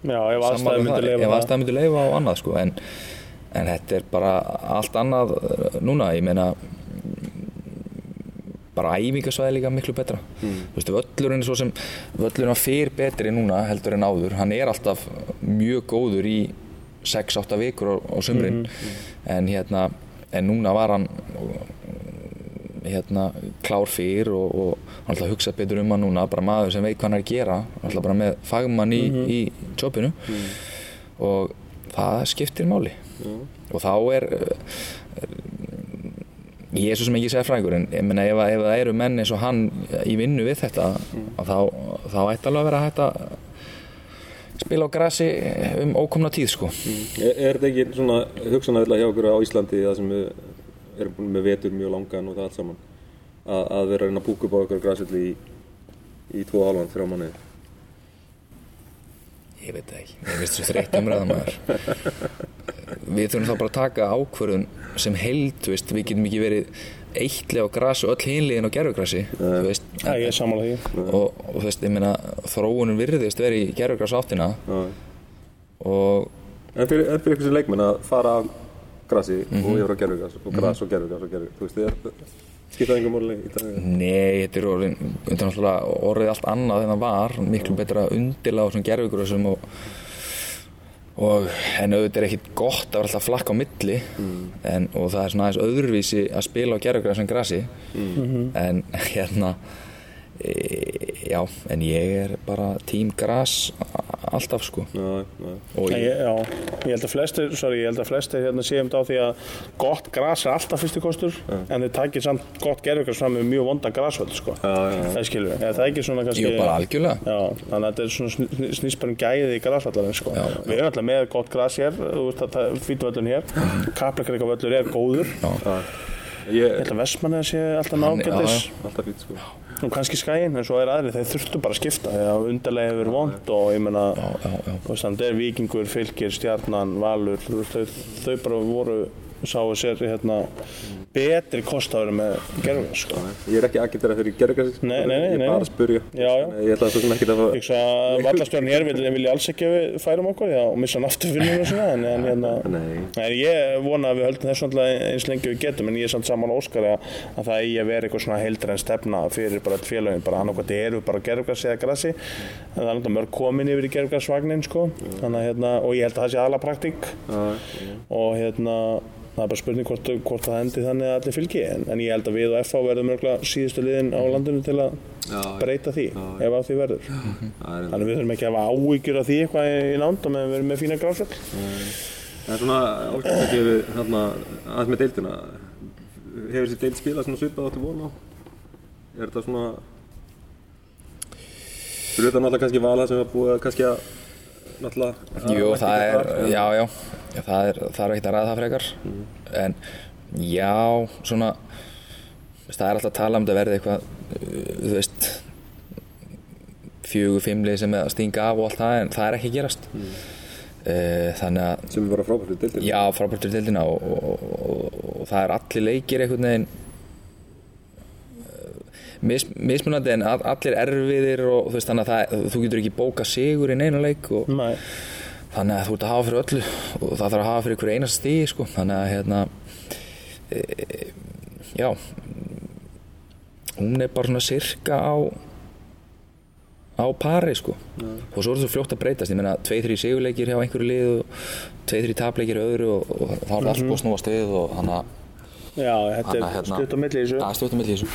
Já, ef aðstæði myndi leifa á annað sko, en, en þetta er bara allt annað uh, núna, ég meina bara æfingasvæði líka miklu betra. Þú veist, völlurinn er svo sem völlurinn var fyrr betri núna heldur en áður hann er alltaf mjög góður í 6-8 vikur á, á sumrin. En hérna en núna var hann hérna klár fyrr og, og að hugsa betur um hann núna bara maður sem veit hvað hann er að gera ætla bara með fagmann í, í jobbinu. Og það skiptir máli. Og þá er ég er svo sem ekki segja frægur en ég meina ef, ef það eru menn eins og hann í vinnu við þetta að þá, þá ætti alveg að vera hægt að spila á grasi um ókomna tíð sko. Er, er þetta ekki svona hugsanavilla hjá okkur á Íslandi það sem við erum búin með vetur mjög langan og það allt saman. Að, að vera að reyna að búka upp á okkur græsvelli í, í tvo halvan, þrjá mánuði. Ég veit það ekki, ég veist svo þreytt umræðan maður. Við þurfum þá bara að taka ákvörðun sem held, veist, við getum ekki verið eittlega á grasi og öll hinliðin á gerfugrasi þú veist, Já, ég er sammála því. Og, og þú veist, ég meina þróunum virðist verið í gerfugras áttina Já. og En fyrir, en fyrir ykkur sem leikmenn að fara grasi Mhm. og yfir á gerfugras og gras og gerfugras og gerfugras, þú veist, þið er skiptaði engum móli í dag. Nei, þetta er orðin, orðið allt annað en það var, miklu betra undirlega á svona gerfugrössum og, og en auðvitað er ekkit gott að vera alltaf flakka á milli. En, og það er svona aðeins öðruvísi að spila á gerfugröss en grasi. En hérna e, já, en ég er bara tím gras alltaf sko Já, já, og Ég, já, ég held að flestir, sorry, ég held að flestir hérna séum þetta á því að gott gras er alltaf fyrstu kostur en þið takir samt gott gerðugras fram með mjög vonda grasvöld, sko. já, já, já. Það skilur við, það er ekki svona kannski... Jú, bara algjörlega. Já, þannig að þetta er svona sn- snýst bara um gæðið í grasvallarinn, sko. Já. Við erum alltaf með gott gras hér, þú veist að það er fýtuvöllun hér, kaplakreika völlur er góður. Ég held að Vestmann sé alltaf nágættis. alltaf fýtt sko. Og kannski skæin, en svo er aðri, þeir þurftu bara að skipta. Því að undarlega hefur vond og ég veist, þannig er vikingur, fylgir, stjarnan, valur, þau, þau bara voru, sáu sér hérna betri kost að vera með gerfum, sko. Ég er ekki agitera fyrir gerðgræs Nei, nei, nei, Ég er nei. bara að spurja Já, já. Ég ætla svo sem ekki að Ég hugsa að vallastjórn hér vil, vilja alls ekki að við færum okkur, já, og missa hann aftur vinnunum og svona, en, en hérna, Nei. Nei, ég vona að við höldum þessu alltaf eins lengi við getum en ég er samt saman á Óskari að, að það eigi að vera eitthvað svona heildar en stefna fyrir bara félagin, bara hann okkur eru bara gerfgræs eða grassi en það er náttúrulega mörg komin yfir í gerfgræsvagnin sko þannig að hérna, og ég held að það sé aðla praktík og hérna það er bara spurning hvort, hvort það endi þannig að allir fylgi en, en ég held að við og FH verðum mörgla síðustu liðin á landinu til að Já. breyta því ef að því verður. Það er þannig við þurfum ekki að hafa áhyggjur af því eitthvað í nándum en við erum með fína gráfjöld Það er svona ákveðið að gefa hérna aðeins með deildina. Hefur þessi deild spilað svona svipað áttu von á? Er þetta svona Fyrir þetta náttúrulega kannski vala sem er búið að kannski að náttúrulega Jú, að það er, já, já, já. Það er, það er ekkert að ræða það frekar. En já, svona það er alltaf að tala um þetta verði eitthvað þú veist fjögur, fimmlið sem er að stinga af og allt það en það er ekki að gerast mm. þannig að sem er bara frábært fyrir deildina Já, frábært til dildina og, og, og, og það er allir leikir einhvern veginn eh, mis, mismunandi en all- allir erfiðir og þú veist þannig að það, þú getur ekki bóka sigur í neina leik og Nei. þannig að þú ert að hafa fyrir öllu og það þarf að hafa fyrir hverju einast stíð sko. þannig að hérna e, já. Hún er bara svona sirka á á pari sko. Og svo er þetta fljótt að breytast. Ég meina 2-3 sigurleikir hjá einhverju lið og 2-3 tapleikir öðru og, og þá er allt búið að snúast við og þannig að Já, þetta er hérna- stutt á milli í þessu. Það er stjórnum með þessu.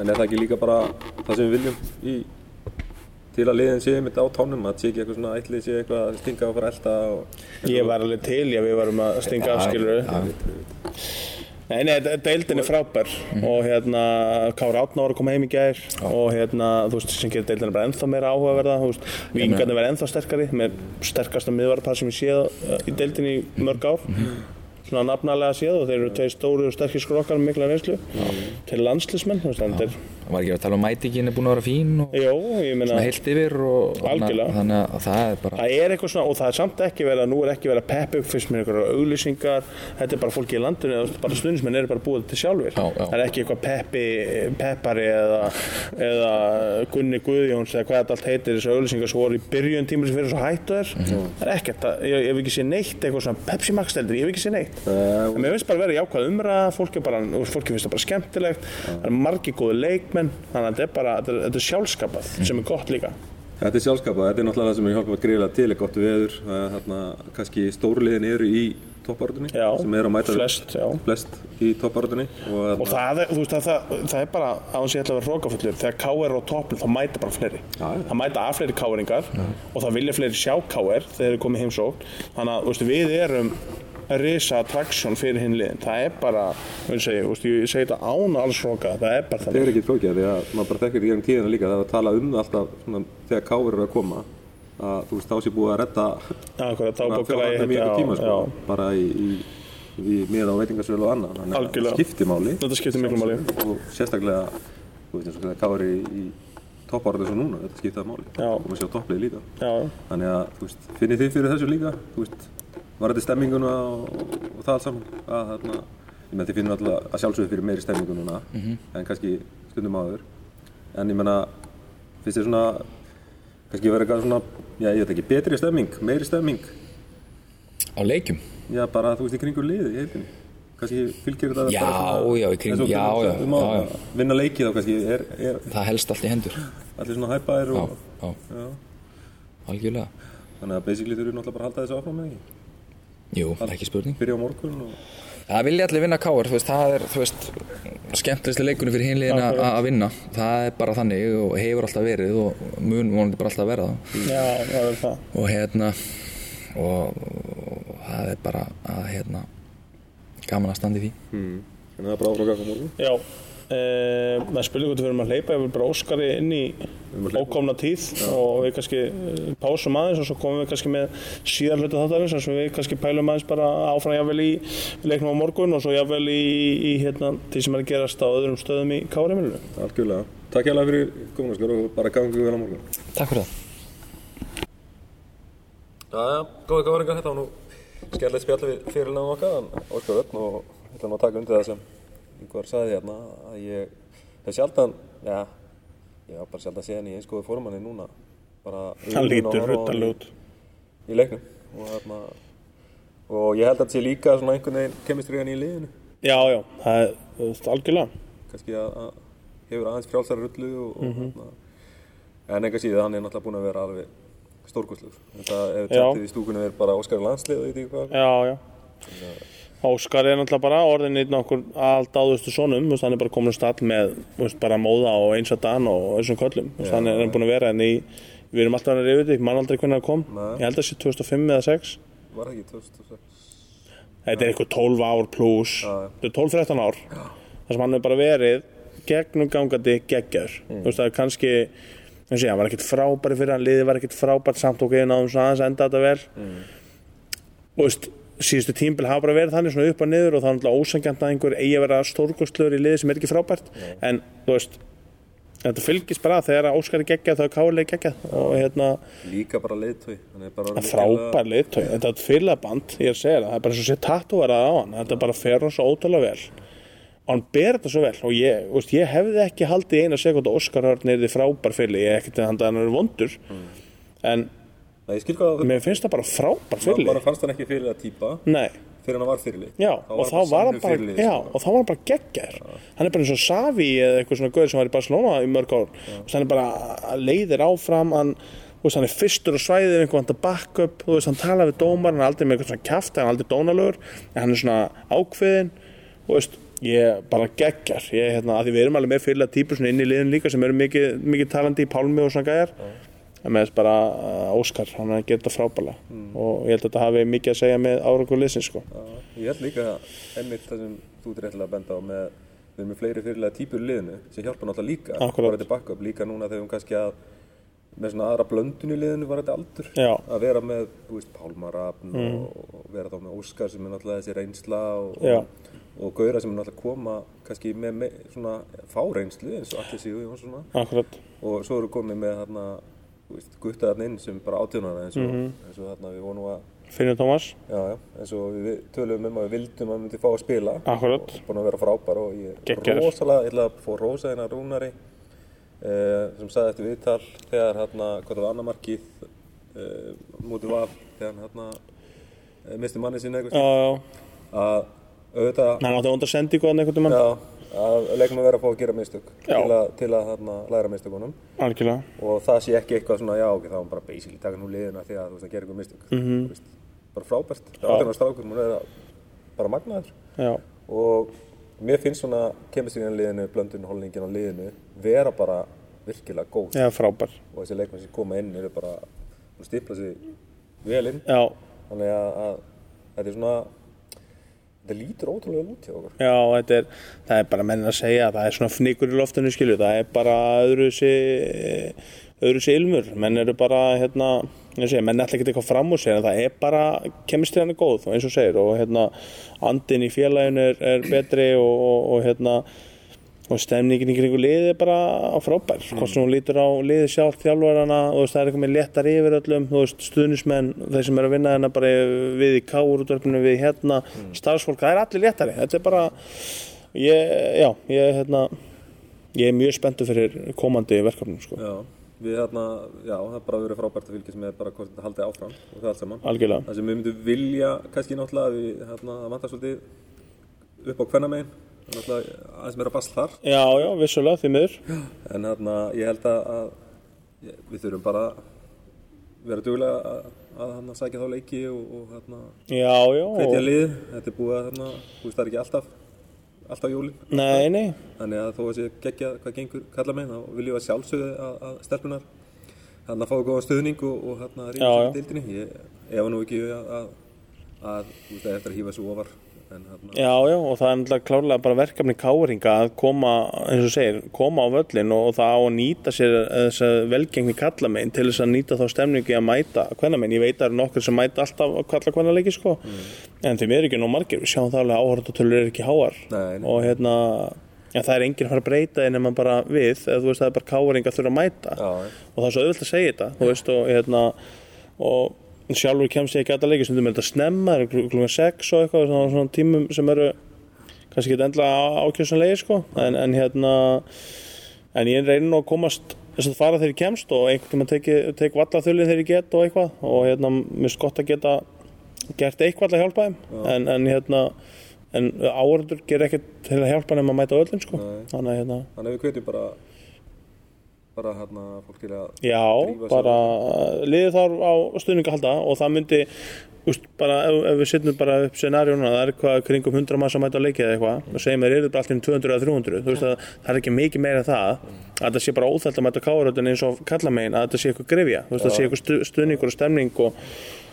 En er það ekki líka bara það sem við viljum í, til að liðin sé einmitt á tónum að sé ekki eitthvað svona ætlið sé eitthvað að stinga og fara elda og, Ég var alveg til, já, við varum að stinga af, skilur Nei, nei, de- deildin er frábær og hérna, Kára að koma heim í gær og hérna, þú veist, sem gerir deildina bara ennþá meira áhugaverða, þú veist, vingarnir verða ennþá sterkari með sterkasta miðvarpar sem ég séð uh, í deildinni í mörg ár svona nafnalega séð og þeir eru tveir stóri og sterkir skrokkar með mikla reynslu til landslismenn, þannig það var ekki að tala um mætingin er búin að vera fín og Jó, meina svona heilt yfir og þannig að það er bara Það er eitthvað svona, og það er samt ekki verið að nú er ekki verið að peppa upp fyrst með einhverjar auglýsingar. Þetta er bara fólki í landinu, eða bara stuðnismenn eru bara búið til sjálfur Já, já. það er ekki eitthvað peppi, peppari eða, eða Gunni Guðjóns eða hvað þetta allt heitir þessu auglýsingar svo voru í byrjun tíma sem fyrir svo hættu þér Mhm. það er ekkert, að, ég, ég hef ekki sé neitt eitthvað svona Pepsi Max steldur, ég hef ekki sé neitt uh, en mér finnst bara að vera jákvæð umræða fólki, er bara, og fólki finnst það bara skemmtilegt það er margi góði leikmenn þannig að þetta er bara, þetta er, þetta er sjálfskapað Mhm. sem er gott líka Þetta er sjálfskapað, þetta er náttúrulega það sem er hjálpað greiðlega til er gott veður, það er hérna kannski stórliðin eru í toppártunni sem eru að mæta flest, já. flest í toppártunni og, Og það er, veist, að það, það er bara, að ég ætla að vera hrókafullur, þegar K.R. er á toppnum, þá mæta bara fleiri. Það mæta af fleiri K.R.ingar og það vilja fleiri sjá K.R. þegar þeir eru komið heimsókn. Þannig að, veist, við erum risa attraksjón fyrir hinn liðin. Það er bara, ég, segi þetta án alls hróka, það er bara það þannig. er ekki flókið því að maður bara þekkir í gegnum tíðina líka það er að tala um það alltaf svona, þegar káur eru að koma að þú veist þá sé búið að redda þetta, einhver tíma sko, bara í, í, miða á veitingarsölu og annað þannig að Algjörlega. það skiptir máli Þetta skiptir miklu máli. og sérstaklega þú veist eins og þegar káur í, í toppáratu eins og núna þetta skiptir það máli og maður sjá topplið líka Já, þannig að þú veist finnið þið fyrir þessu líka þú veist var þetta stemminguna og, og það allt saman að þarna ég menn þið finnum alltaf að sjálfsögðu fyrir meiri stemmingu núna en kannski stundum áður. En ég menna finnst þið svona kannski verið eitthvað svona já ég veit ekki betri stemming meiri stemming? Á leikjum? Já bara þú veist í kringur liði í heildinni. Kannski fylgir þetta Já, bara já, í kring- eins og já, já, á já, já. vinna leikið þá kannski er, er það helst allt í hendur. Allir svona hæpaðir og já, já. algjörlega. Þannig að basically þurfum náttúrulega bara að halda þessu áfram með því jú, ekki spurning. Byrja á morgun og það vilja allir vinna káar, þú veist, það er þú veist, skemmtilegsti leikunni fyrir hinliðin að að vinna, það er bara þannig og hefur alltaf verið og mun vonandi bara alltaf verða. Já, það er það. og hérna og, og það er bara að hérna gaman að standa í því. Þannig að það er bara áfram að ganga á morgun. Já, uh, það spurning hvort við verum að hleypa ef við bara Óskari inn í ókomna tíð og við kannski eh, pásum aðeins og svo komum við kannski með síðar hluta þáttarins þar sem við kannski pælum aðeins bara áfram jáfnvel í leiknum á morgun og svo jáfnvel í, í hérna, því sem er að gerast á öðrum stöðum í Kárimilinu. Algjörlega. Takk hjá fyrir komin Óskar og bara gangi vel á morgun. Takk fyrir það. Já, já, góði gáringar, þetta var nú skemmtilegt spjall við fyrirlega okkar, Óskar Öll og ég ætla nú að taka undir það sem einhver sagði hérna að ég hef sjaldan, já, ég var bara sjaldan séð hann í eins góði fórmanni núna, bara Hann lítur að horfa á hann hruttanlega út. í, leiknum og hérna, og ég held að þetta sé líka svona einhvern veginn kemistriðan í liðinu, Já, já, það er þú veist, algjörlega. kannski að, að hefur aðeins frjálsari rullu og, og hérna, en enga síðan hann er náttúrulega búinn að vera alveg stórkostlur. Þetta ef Já. tjattið í stúkunni er bara Óskar landslið og ég veit ekki hvað. Já, já. Óskar er náttúrulega bara orðin einn okkur allt áðustu sonum, hann er bara komin á stall með bara móða og eins að dan og þessum köllum, hann er búin að vera en í, við erum alltaf hann að reyða þetta, ég man aldrei hvernig það kom, Nei. ég held að það sé 2005 eða 6, Var ekki 2006? þetta er eitthvað 12 ár pluss, þetta er 12-13 ár, þar sem hann er bara verið gegnum gangandi geggjar, Mm. það er kannski, þú veist, hann var ekkert frábæri fyrir hann, liðið var ekkert frábært samt og geðin áðum svona aðeins að enda þetta vel, Mm. og veist, síðustu tímbil hafa bara verið þannig svona upp og niður og það er náttúrulega ósangjant að einhver eigi að vera stórkostlur í liði sem er ekki frábært. En þú veist þetta fylgist bara þegar Óskar er geggjað þá er Káli geggjað og hérna Líka bara er orðinn frábær liðtói, þetta er fylgaband ég er að segja það, það er bara svo sé tattúarað á hann. Þetta bara fer hann svo ótrúlega vel. Og hann ber þetta svo vel. Og ég, veist, ég hefði ekki haldið eina sekund að Óskar Nei, ég skil hvað að mér finnst það bara frábær það fylgi bara fannst hann ekki fyrir að típa nei. fyrir hann var fyrirlið. Já, og þá var hann bara, fyrirlið, já, sko. og þá var hann bara geggjær hann er bara eins og Savi eða eitthvað svona gauður sem var í Barcelona í mörg ár. Og hann er bara leiðir áfram hann, veist, hann er fyrstur á svæðið einhvern veginn að back up, þú veist, hann tala við dómar hann er aldrei með eitthvað svona kjaft, hann er aldrei dónalögur en hann er svona ákveðin veist, ég bara geggjær ég, hérna, að því við erum alveg með fyrirlega típur svona inn í liðin líka sem eru mikið, mikið talandi í Pálmi og svona gæjar. En með þess bara uh, Óskar, hann er að gera þetta frábæla og ég held að þetta hafi mikið að segja með árangur liðsins sko. Ég held líka einmitt það sem þú ert réttilega að benda á með við erum með fleiri fyrirlega típur liðinu sem hjálpa náttúrulega líka Akkúrat. bara til backup. Líka núna þegar við kannski að með svona aðra blöndun í liðinu var þetta aldur. Já. að vera með, þú veist, Pálmarafn og, og vera þá með Óskar sem er náttúrulega þessi reynsla og, og Gaura sem er náttúrulega koma kannski með, með svona fáreynslu eins og allir síðu og svona. Akkurat, og svo eru komið með þarna veist, guttaðarn inn sem bara átjónara eins og, Mhm. eins og þarna við vonum að Finnur Tómas. Já, já, eins og við töluðum um að við vildum að hann myndi fá að spila. Akkúrat. og búin að vera frábær og ég er rosalega, ég ætla að fá rosa hérna Rúnari eh, sem sagði eftir viðtal þegar hérna, hvað það var annar markið eh, mútið var þegar hann hérna eh, misti manni Já, eitthvað að auðvitað hann átti vonda sendingu hann einhvern veginn já, að leiknum að vera að fá að gera mistök til að, til að hérna, læra mistökunum. Og það sé ekki eitthvað svona, já ok, þá er hann bara basically taka nú liðina því að þú veist að gera eitthvað mistök. Mm Mhm. veist, bara frábært, átjörnar strákur hún er bara magnaður. Já, og mér finnst svona kemistriðan liðinu, blöndun holningin á liðinu vera bara virkilega góð. Já, og þessi leikmenn sem koma inn eru bara hún stipla sig vel inn. Já, þannig að, að þetta er svona þetta lítur ótrúlega út hjá okkur. Já, er það er bara menn að segja, það er svona fnikur í loftinu skilju, það er bara öðru sér öðru sér ilmur. Menn eru bara, hérna segja, menn ætla ekki eitthvað fram úr sér en það er bara, kemistriðan er góð eins og segir. Og hérna, andin í félaginu er, er betri og, og, og hérna og stemningin í kringu liðið er bara á frábær. Hvort sem hún lítur á liðið sjálf þjálfarana og það er eitthvað með léttar yfir öllum stuðnismenn, þeir sem eru að vinna hérna bara við í káurútverfinu, við hérna starfsfólk, það er allir léttari. Þetta er bara ég, já, ég, hérna ég er mjög spenntur fyrir komandi verkefnum sko, já, við hérna, já, það er bara verið frábært að fylgjast með bara hvort þetta haldið áfram og það allt saman. Algjörlega. Það sem við myndum vilja kannski náttúrulega við hérna, það vantar svolítið upp á hvernamegin náttúrulega aðeins meira basl þar. Já, já, vissulega, því miður. En hérna, ég held að, að við þurfum bara að vera duglega að, að hérna, sækja þá leiki og, og hérna, hvetja lið. Þetta er búið að hérna, þú veist það er ekki alltaf alltaf jólin. Nei, nei. Þannig að þó að sé geggja hvað gengur kalla megin þá viljum við að sjálfsögðu að, að stelpunar hérna fáið góðan stuðning og, og hérna já. sér dildinni ég efa nú ekki að, að, að þú veist, það eftir að hýfa svo ofar Já, já, og það er náttúrulega klárlega bara verkefni káringa að koma, eins og segir, koma á völlin og, og það á að nýta sér þess að velgengni kalla megin til þess að nýta þá stemningu í að mæta hvenna megin. Ég veit að það eru nokkur sem mæta alltaf að kalla hvenna leiki, sko. En þeim er ekki nóg margir, við sjáum það alveg áhörðatölur er ekki háar. Nei, nei. Og hérna, en það er enginn að fara að breyta því nema bara við, eða þú veist það er bara káringa þurfa að mæta Já, og það er svo auðvitað að segja þetta þú veist og hérna og sjálfur kemst ég ekki að leiki stundum er þetta snemma, það er klukkan 6 og eitthvað svona, svona tímum sem eru kannski ekki endla ákjössanlegir sko. En, en hérna en ég reynir nú að komast þess að fara þegar ég kemst og einhvern teki, tek vallaþulli þegar ég get og eitthvað. Og hérna mér finnst gott að geta gert eitthvað að hjálpa þeim. En, en hérna en áhörður ger ekkert til að hjálpa þeim að mæta öllum sko. Þannig að hérna Þannig að við kveitjum bara bara hérna fólk til að Já, bara liðið þarf á stuðning að halda og það myndi úst, bara, ef, ef við setjum bara upp scenarjóna, það er eitthvað kringum 100 manns að mæta að leikja eða eitthvað og segjum að er þetta alltaf 200 eða 300 þú veist að það er ekki mikið meira en það að þetta sé bara óþælt að mæta káaröldin eins og kalla megin að þetta sé eitthvað grefja, þú veist að það sé eitthvað stu, stuðningur og stemning og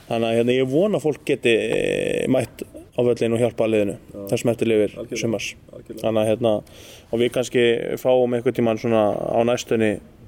þannig að hérna, ég vona að fólk geti e, mætt á völlin og hjálpa að liðinu þessum eftir lifir sumars. Þannig að hérna, og við kannski fáum eitthvað tíman svona á næstunni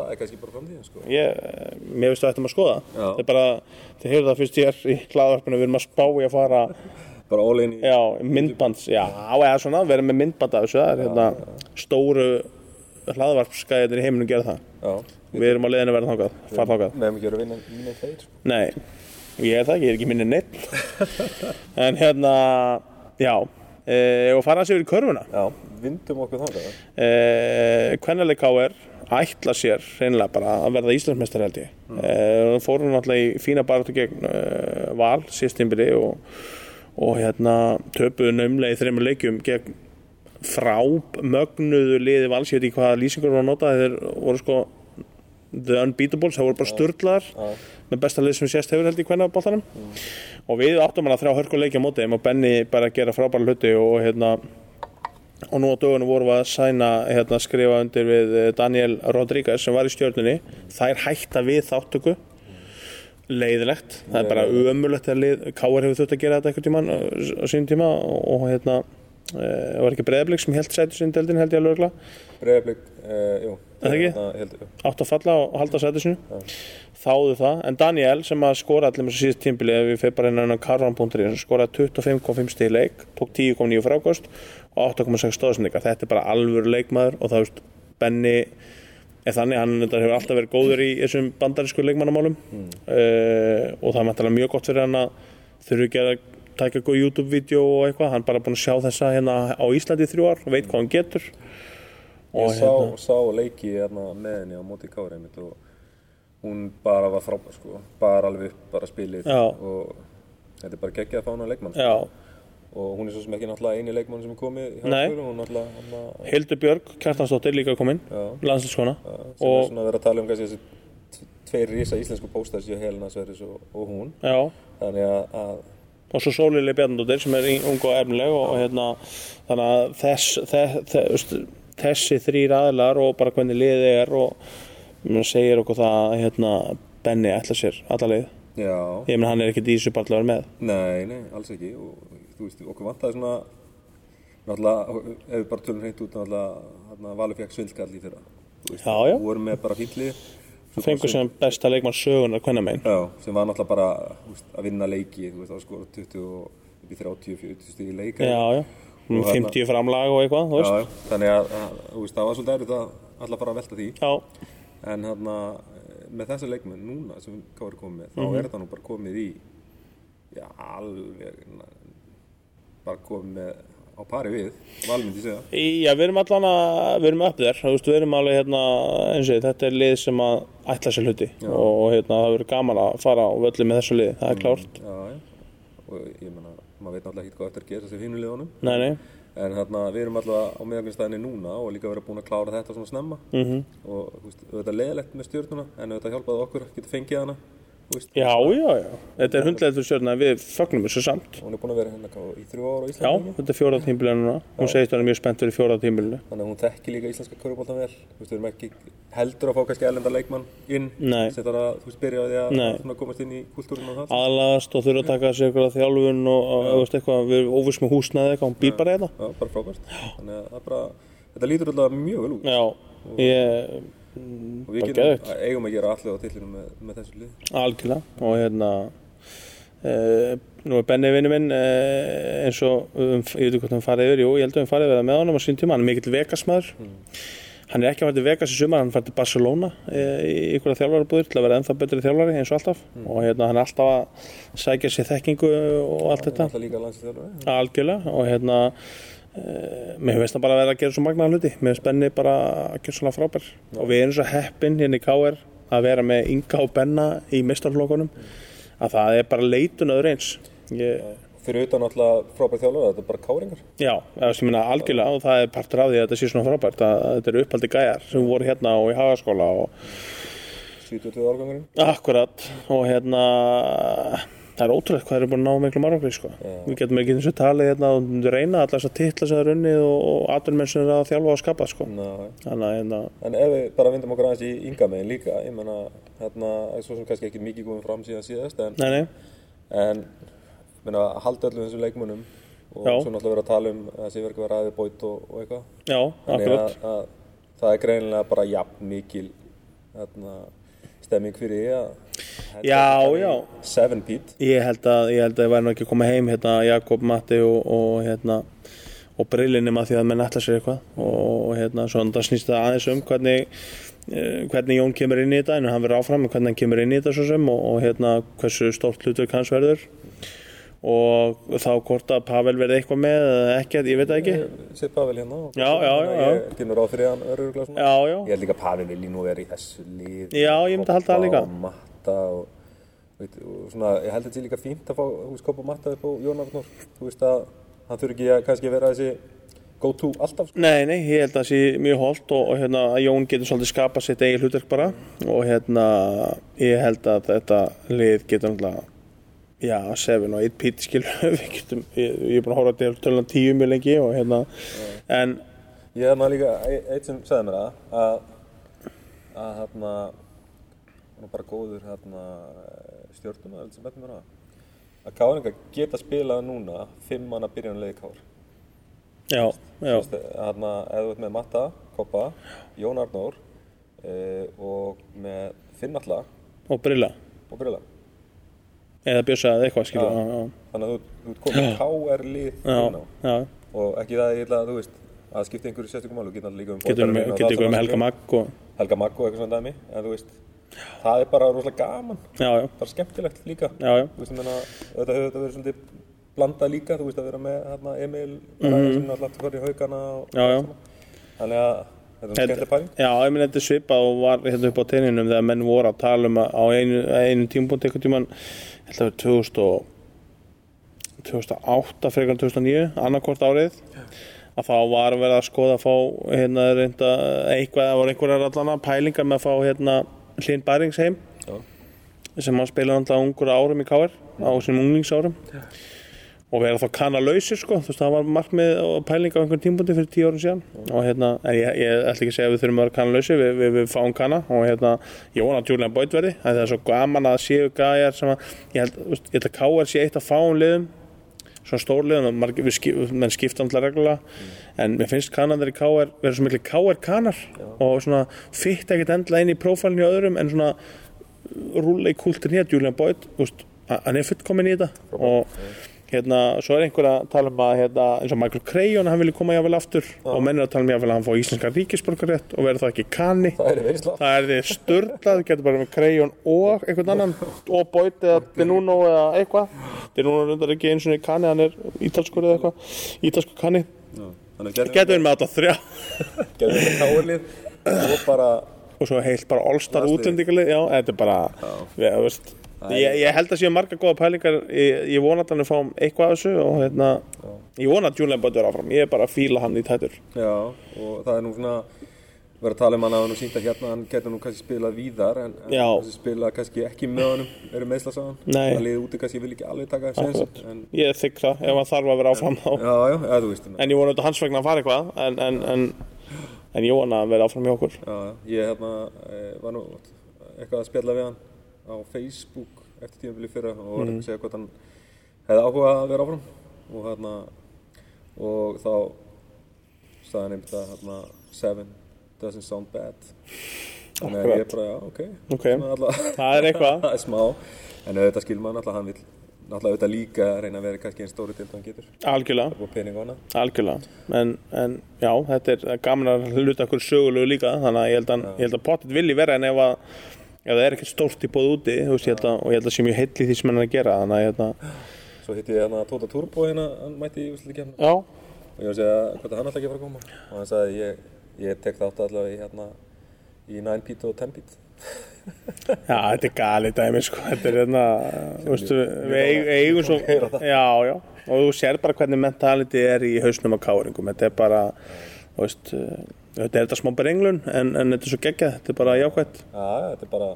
það hafa sem þetta verið 2500 mann sinna, nú erum við bara tveir Við erum bara vorum tveir. þrýr áðan, Já, þannig að já, þetta er verið við, við kannski bara framtíðin sko. Ég, mér finnst það eftir að skoða Já. það er bara, þið heyrðu það fyrst er í hlaðvarpinu við erum að spá í að fara Bara all in í já, myndbands, já, eða svona vera með myndband af þessu, það er hérna stóru hlaðvarpskæðir í heiminum gera það, Já. Við erum á leiðinu að vera þangað, fara þangað. Með ekki að vinna þeir sko. Nei, ég er það ekki, ég er ekki minni neitt En hérna, já e, og fara sér í körfuna? Já, vindum okkur þangað. E, Kvennaleg K.R. ætla sér reynilega bara að verða Íslandsmeistar held ég. Mm. e, fórum náttúrulega í fína baráttu gegn e, Val síðstimbili og, og hérna töpuðu naumlega í þreymur leikjum gegn frámögnuðu liði Vals, ég veit ekki hvaða lýsingur var að nota. Þeir voru sko The Unbeatables, það voru bara sturglaðar með besta lið sem sést hefur held í kvennabóltanum og við áttum hann að þrjá hörkuleikja á móti þeim og Benny bara gera frábæra hluti og hérna og nú á dögunum vorum við að sæna hérna, skrifa undir við eh, Daniel Rodríguez sem var í stjórnunni þær hætta við þáttöku leiðilegt, það er bara lið, Káar hefur þurft að gera þetta einhvern tíman á sínum tíma og, hérna e, var ekki breyðablik sem held sætu sinni deildin held ég alveg örugglega. Breiðablík, uh, jú. Er það ekki? Ég, jú. átt að falla og halda sæti sinu þáðu það, en Daniel sem að skora allir með þessu síðast tímbili við fyrir bara inn á karvan.ri skoraði 25,5 stíð leik tók 10,9 frákost og 8,6 stóðsendinga þetta er bara alvöru leikmaður og það veist, Benny er þannig, hann hefur alltaf verið góður í þessum bandarísku leikmannamálum mm. og það er mættilega mjög gott fyrir hann að þurfi ekki að taka góð YouTube-vídeó og eitthvað, hann er bara búin að sjá þessa hérna á Íslandi í þrjú ár og veit hvað hann getur Ég sá, sá leiki hérna, með henni á móti Kári einmitt og hún bara var frábær sko, bara alveg upp, bara spilið Já. og þetta er bara geggjað að fá hana leikmann sko. Já, og hún er svo sem ekki náttúrulega eini leikmann sem er komið í náttúrulega hana, Hildur Björg, Kjartansdóttir líka kominn landslíkskona sem er og svona að vera að tala um kannski þessi tveir rísa íslensku póstar sem Helena Sverris og, og hún. Já, þannig að, og svo Sólili Bjarnadóttir sem er í- ung og efnileg og, hérna þannig að þess, þess, þess, þessi þrýr aðilar og bara hvernig liðið er og segir okkur það að hérna Benni ætla sér alla leið. Já, ég menn hann er ekkert í vera með. Nei, nei, alls ekki. Og þú veist, okkur vantaði svona náttúrulega, ef við bara tölum hreint út náttúrulega, Valur fekk svindkall í fyrra Þú veist, Já, já. við vorum með bara fýllið fengur sem besta leikmann sögunar hvernig megin Já, sem var náttúrulega bara veist, að vinna leiki, þú veist, að skora 20 og upp í 30-40 stíði leika já, já, Og um þarna- 50 framlag og eitthvað, þannig að, þú veist, það var svolítið erfitt að alltaf bara velta því. Já, en hérna, með þessa leikmenn núna sem Kári komið með, þá Mhm. er þetta nú bara komið í já, alveg bara komið með á pari við, valmyndi segja. Já, við erum allan að, við erum upp þér, þú veist, við erum alveg hérna, eins og ég, þetta er lið sem að ætla sér hluti. Og, og hérna, það verður gaman að fara á völlu með þessu lið, það er klárt. já, já, og ég meina maður veit náttúrulega ekki hvað þetta er að gera þessi hínulegunum Nei, nei, En hérna, við erum alltaf á meðagnstæðinni núna og líka verið búin að klára þetta svona snemma. Mhm. og þú veist, auðvitað leðilegt með stjórnuna en auðvitað hjálpaði okkur að geta fengið hana þú veist, Já, já, já. Þetta er hundlegur stjórna við fögnum þessu samt. hún er búin að vera hérna í þrjú ára á Já, Íslandi þetta er fjórað tímbilinu núna. Hún segist að hann er mjög spennt fyrir fjórað tímbilinu. þannig að hún þekki líka íslenska körubóltan vel. Þú veist, við erum ekki heldur að fá kannski ellenda leikmann inn. Nei. þarf að, þú veist, byrja á því að komast inn í kultúrin og það. Aðlagast og þurfa að taka sér eitthvað þjálfun og, eitthvað, við erum óviss með húsnaði Já, Já, ég, og við getum, eigum að gera allir á tillinum með, með þessu lið algjörlega. Og hérna, e, nú er Benni vinnu minn e, eins og, um, ég veit ekki hvort hann farið yfir, jú, ég held að hann farið yfir með honum á sín tíma, hann er mikill Vegas-maður. Hann er ekki að fara til Vegas í sumar, hann fær til Barcelona e, í ykkur þjálfarabúðir til að vera ennþá betri þjálfari eins og alltaf. Og hérna hann er alltaf að sækja sér þekkingu og allt þetta. alltaf líka landsliðþjálfari algjörlega. Og hérna mér finnst það bara að vera að gera svo magnaða hluti. Mér finnst Benni bara að gera svona frábær. Og við erum svo heppin hérna í KR að vera með Inga og Benna í mistarflokkunum að það er bara leitun öðru eins. Ég, fyrir utan alltaf frábært þjálfari, þetta er bara káringar. Já, sem minna algjörlega og það er partur af því að þetta sé svona frábært að þetta eru uppaldi gæjar sem voru hérna og í hagaskóla og 72 árgangurinn. Akkurat og hérna það er ótrúlega hvað þeir eru búin að ná miklu margri sko. við getum ekki eins og talið hérna og reyna allar þess að titla sem það er unnið og, og atvinnmenn sem er að þjálfa og skapa sko. Þannig hérna En ef við bara vindum okkur aðeins í yngamegin líka, ég menna, hérna, svo sem kannski ekki mikið komið fram síðan síðast, en, nei, nei, en menna, halda öllum þessum leikmunum og Já. svo náttúrulega vera að tala um að það sé verið að ræði bóit og, og eitthvað. já, Þannig að, að það er greinilega bara jafn mikil hérna, stemming fyrir því að Já, já. Seven Pete ég held að ég held að ég væri nú ekki að koma heim hérna Jakob, Matti og, og hérna og brillinum að því að menn ætla sér eitthvað og hérna svona það snýst það aðeins um hvernig eh, hvernig Jón kemur inn í þetta en hann verður áfram með hvernig hann kemur inn í þetta svo sem og, og hérna hversu stórt hlutur hans verður og þá hvort að Pavel verði eitthvað með eða ekki, ég veit ekki Sitt Pavel hérna og- Já, já, já, já. Ég kynur svona Já, já, Ég held líka að Pavel vilji nú vera í þessu lið Já, ég myndi halda það líka. Matta og, veit, og svona, ég held að þetta sé líka fínt að fá og Matta upp á Jón Arnór Þú veist að hann þurfi ekki að kannski vera þessi go to alltaf sko. Nei, nei, ég held að það sé mjög holdt og, og hérna, Jón getur svolítið skapað sitt eigin hlutverk bara. Og hérna, ég held að þetta lið getur náttúrulega já, Seven og 1 pít skil við getum, ég, ég er búin að horfa til tölun 10 mjög lengi og hérna en Ég hef maður líka e- eitt sem sagði mér það að að hérna er bara góður hérna stjórnum að sem betur mér það að Káringa geta spilað núna fimm manna byrjanlega í Kár já, já, hérna, ef þú ert með Matta, Koppa, Jón Arnór e, og með Finnalla og Brilla. Og Brilla. eða Bjössa eða eitthvað já, Þannig að þú, þú ert komið KR lið já, núna já. og ekki það ég ætla að þú veist að skipta einhverju sérstökum málu, getur alltaf líka um getur og svona, með Helga. Magg og Helga Magg og eitthvað svona dæmi. En þú veist, það er bara rosalega gaman já, já, bara skemmtilegt líka já, já, þetta hefur þetta verið svolítið blandað líka, þú veist, að vera með hérna, Emil, mm. -hmm. sem alltaf fyrir haugana Já, já. þannig að þetta er skemmtileg pæling Já, ég minn þetta svipað og var hérna upp á teininum þegar menn voru að tala um að á einu, einu tímpúnt einhvern tíman 2000 og 2008 frekar en 2009 annarkvort árið að þá var verið að skoða að fá hérna reynda eitthvað, það voru einhverjar allana pælingar með að fá hérna Hlinn Bærings heim Já. sem hann spilaði alltaf ungur árum í KR á sínum unglingsárum. Og vera þá kannalausir sko, þú veist það var markmið og pæling á einhvern tímpúndi fyrir tíu árum síðan. Og hérna, en ég, ég ætla ekki að segja að við þurfum að vera kannalausir, við, við, við fáum kanna og hérna, ég vona að Julian Boyd verði að það er svo gaman að séu gæjar sem að ég held, ég held að KR sé eitt af fáum liðum svona við skip, menn skipta alltaf reglulega, en mér finnst kanadar í KR vera svo miklu KR kanar og svona fitt ekkert endla inn í prófælinu í öðrum en svona rúlega í kúltin hér, Julian Boyd hann er fullkomin í þetta og hérna, svo er einhver að tala um að hérna, eins og Michael Crayon, hann vilja koma jáfnvel aftur og menn er að tala um jáfnvel að hann fá íslenska ríkisborgarétt og verður það ekki kanni það er það er því störlað, getur bara með Crayon og einhvern annan. Og Boyd eða Denuno eða eitthvað. Denuno er undar ekki eins og kanni, hann er ítalskur eða eitthvað, ítalskur kanni getur við með alltaf þrjá. Getur við káarlið og bara og svo heilt bara all-star útlendingalið. Já, þetta er bara við, þú veist, ég, ég held að séu marga góða pælingar. Ég, ég vona að hann er fáum eitthvað af þessu og hérna, ég vona að Julian verður áfram. Ég er bara að fíla hann í tætur. Já, og það er nú svona verið að tala um hann að hann og sínda hérna hann getur nú kannski spilað víðar en, en þessi spilað kannski ekki með honum eru meðslasaðan það liði úti kannski vil ekki alveg taka en Ég þykk það, ef hann þarf að vera áfram þá. Já, já, já, þú veist En ég vona auðvitað hans vegna að fara eitthvað En, en, en, en ég vona að hann vera áfram hjá okkur á Facebook eftir tímabili fyrra og var Mm. að segja hvort hann hefði áhuga að vera áfram. Og hérna og þá hann einmitt að hérna seven doesn't sound bad. Þannig að ég Akkurat. bara, já, ok. Ok. Svona alla- Það er eitthvað. Það er smá. En auðvitað skilur maður náttúrulega hann vil náttúrulega auðvitað líka reyna að vera kannski einn stóri til hann getur Algjörlega, algjörlega. En, en já, þetta er gaman að hluta okkur sögulegu líka Þannig að ég held að, held að pottet vilji vera En ef að ef það er ekkert stórt í bóð úti veist, ég að, og ég held að sé mjög heill í því sem hann er að gera þannig að ég held að, svo hitti ég hérna Tóta Turbo hérna hann mætti í úsluti kemna já, og ég var að segja hvort hann ætla ekki að fara að koma? Og hann sagði ég, ég tek þátt allavega í hérna í 9 beat og 10 beat. Já, þetta er galið dæmi sko, þetta er hérna þú veist, við eig- eigum svo já, já, og þú sér bara hvernig mentality er í hausnum á káringum. Þetta er bara, þú veist þetta er þetta smá brenglun en, en þetta er svo geggjað, þetta er bara jákvæmt Já, þetta er bara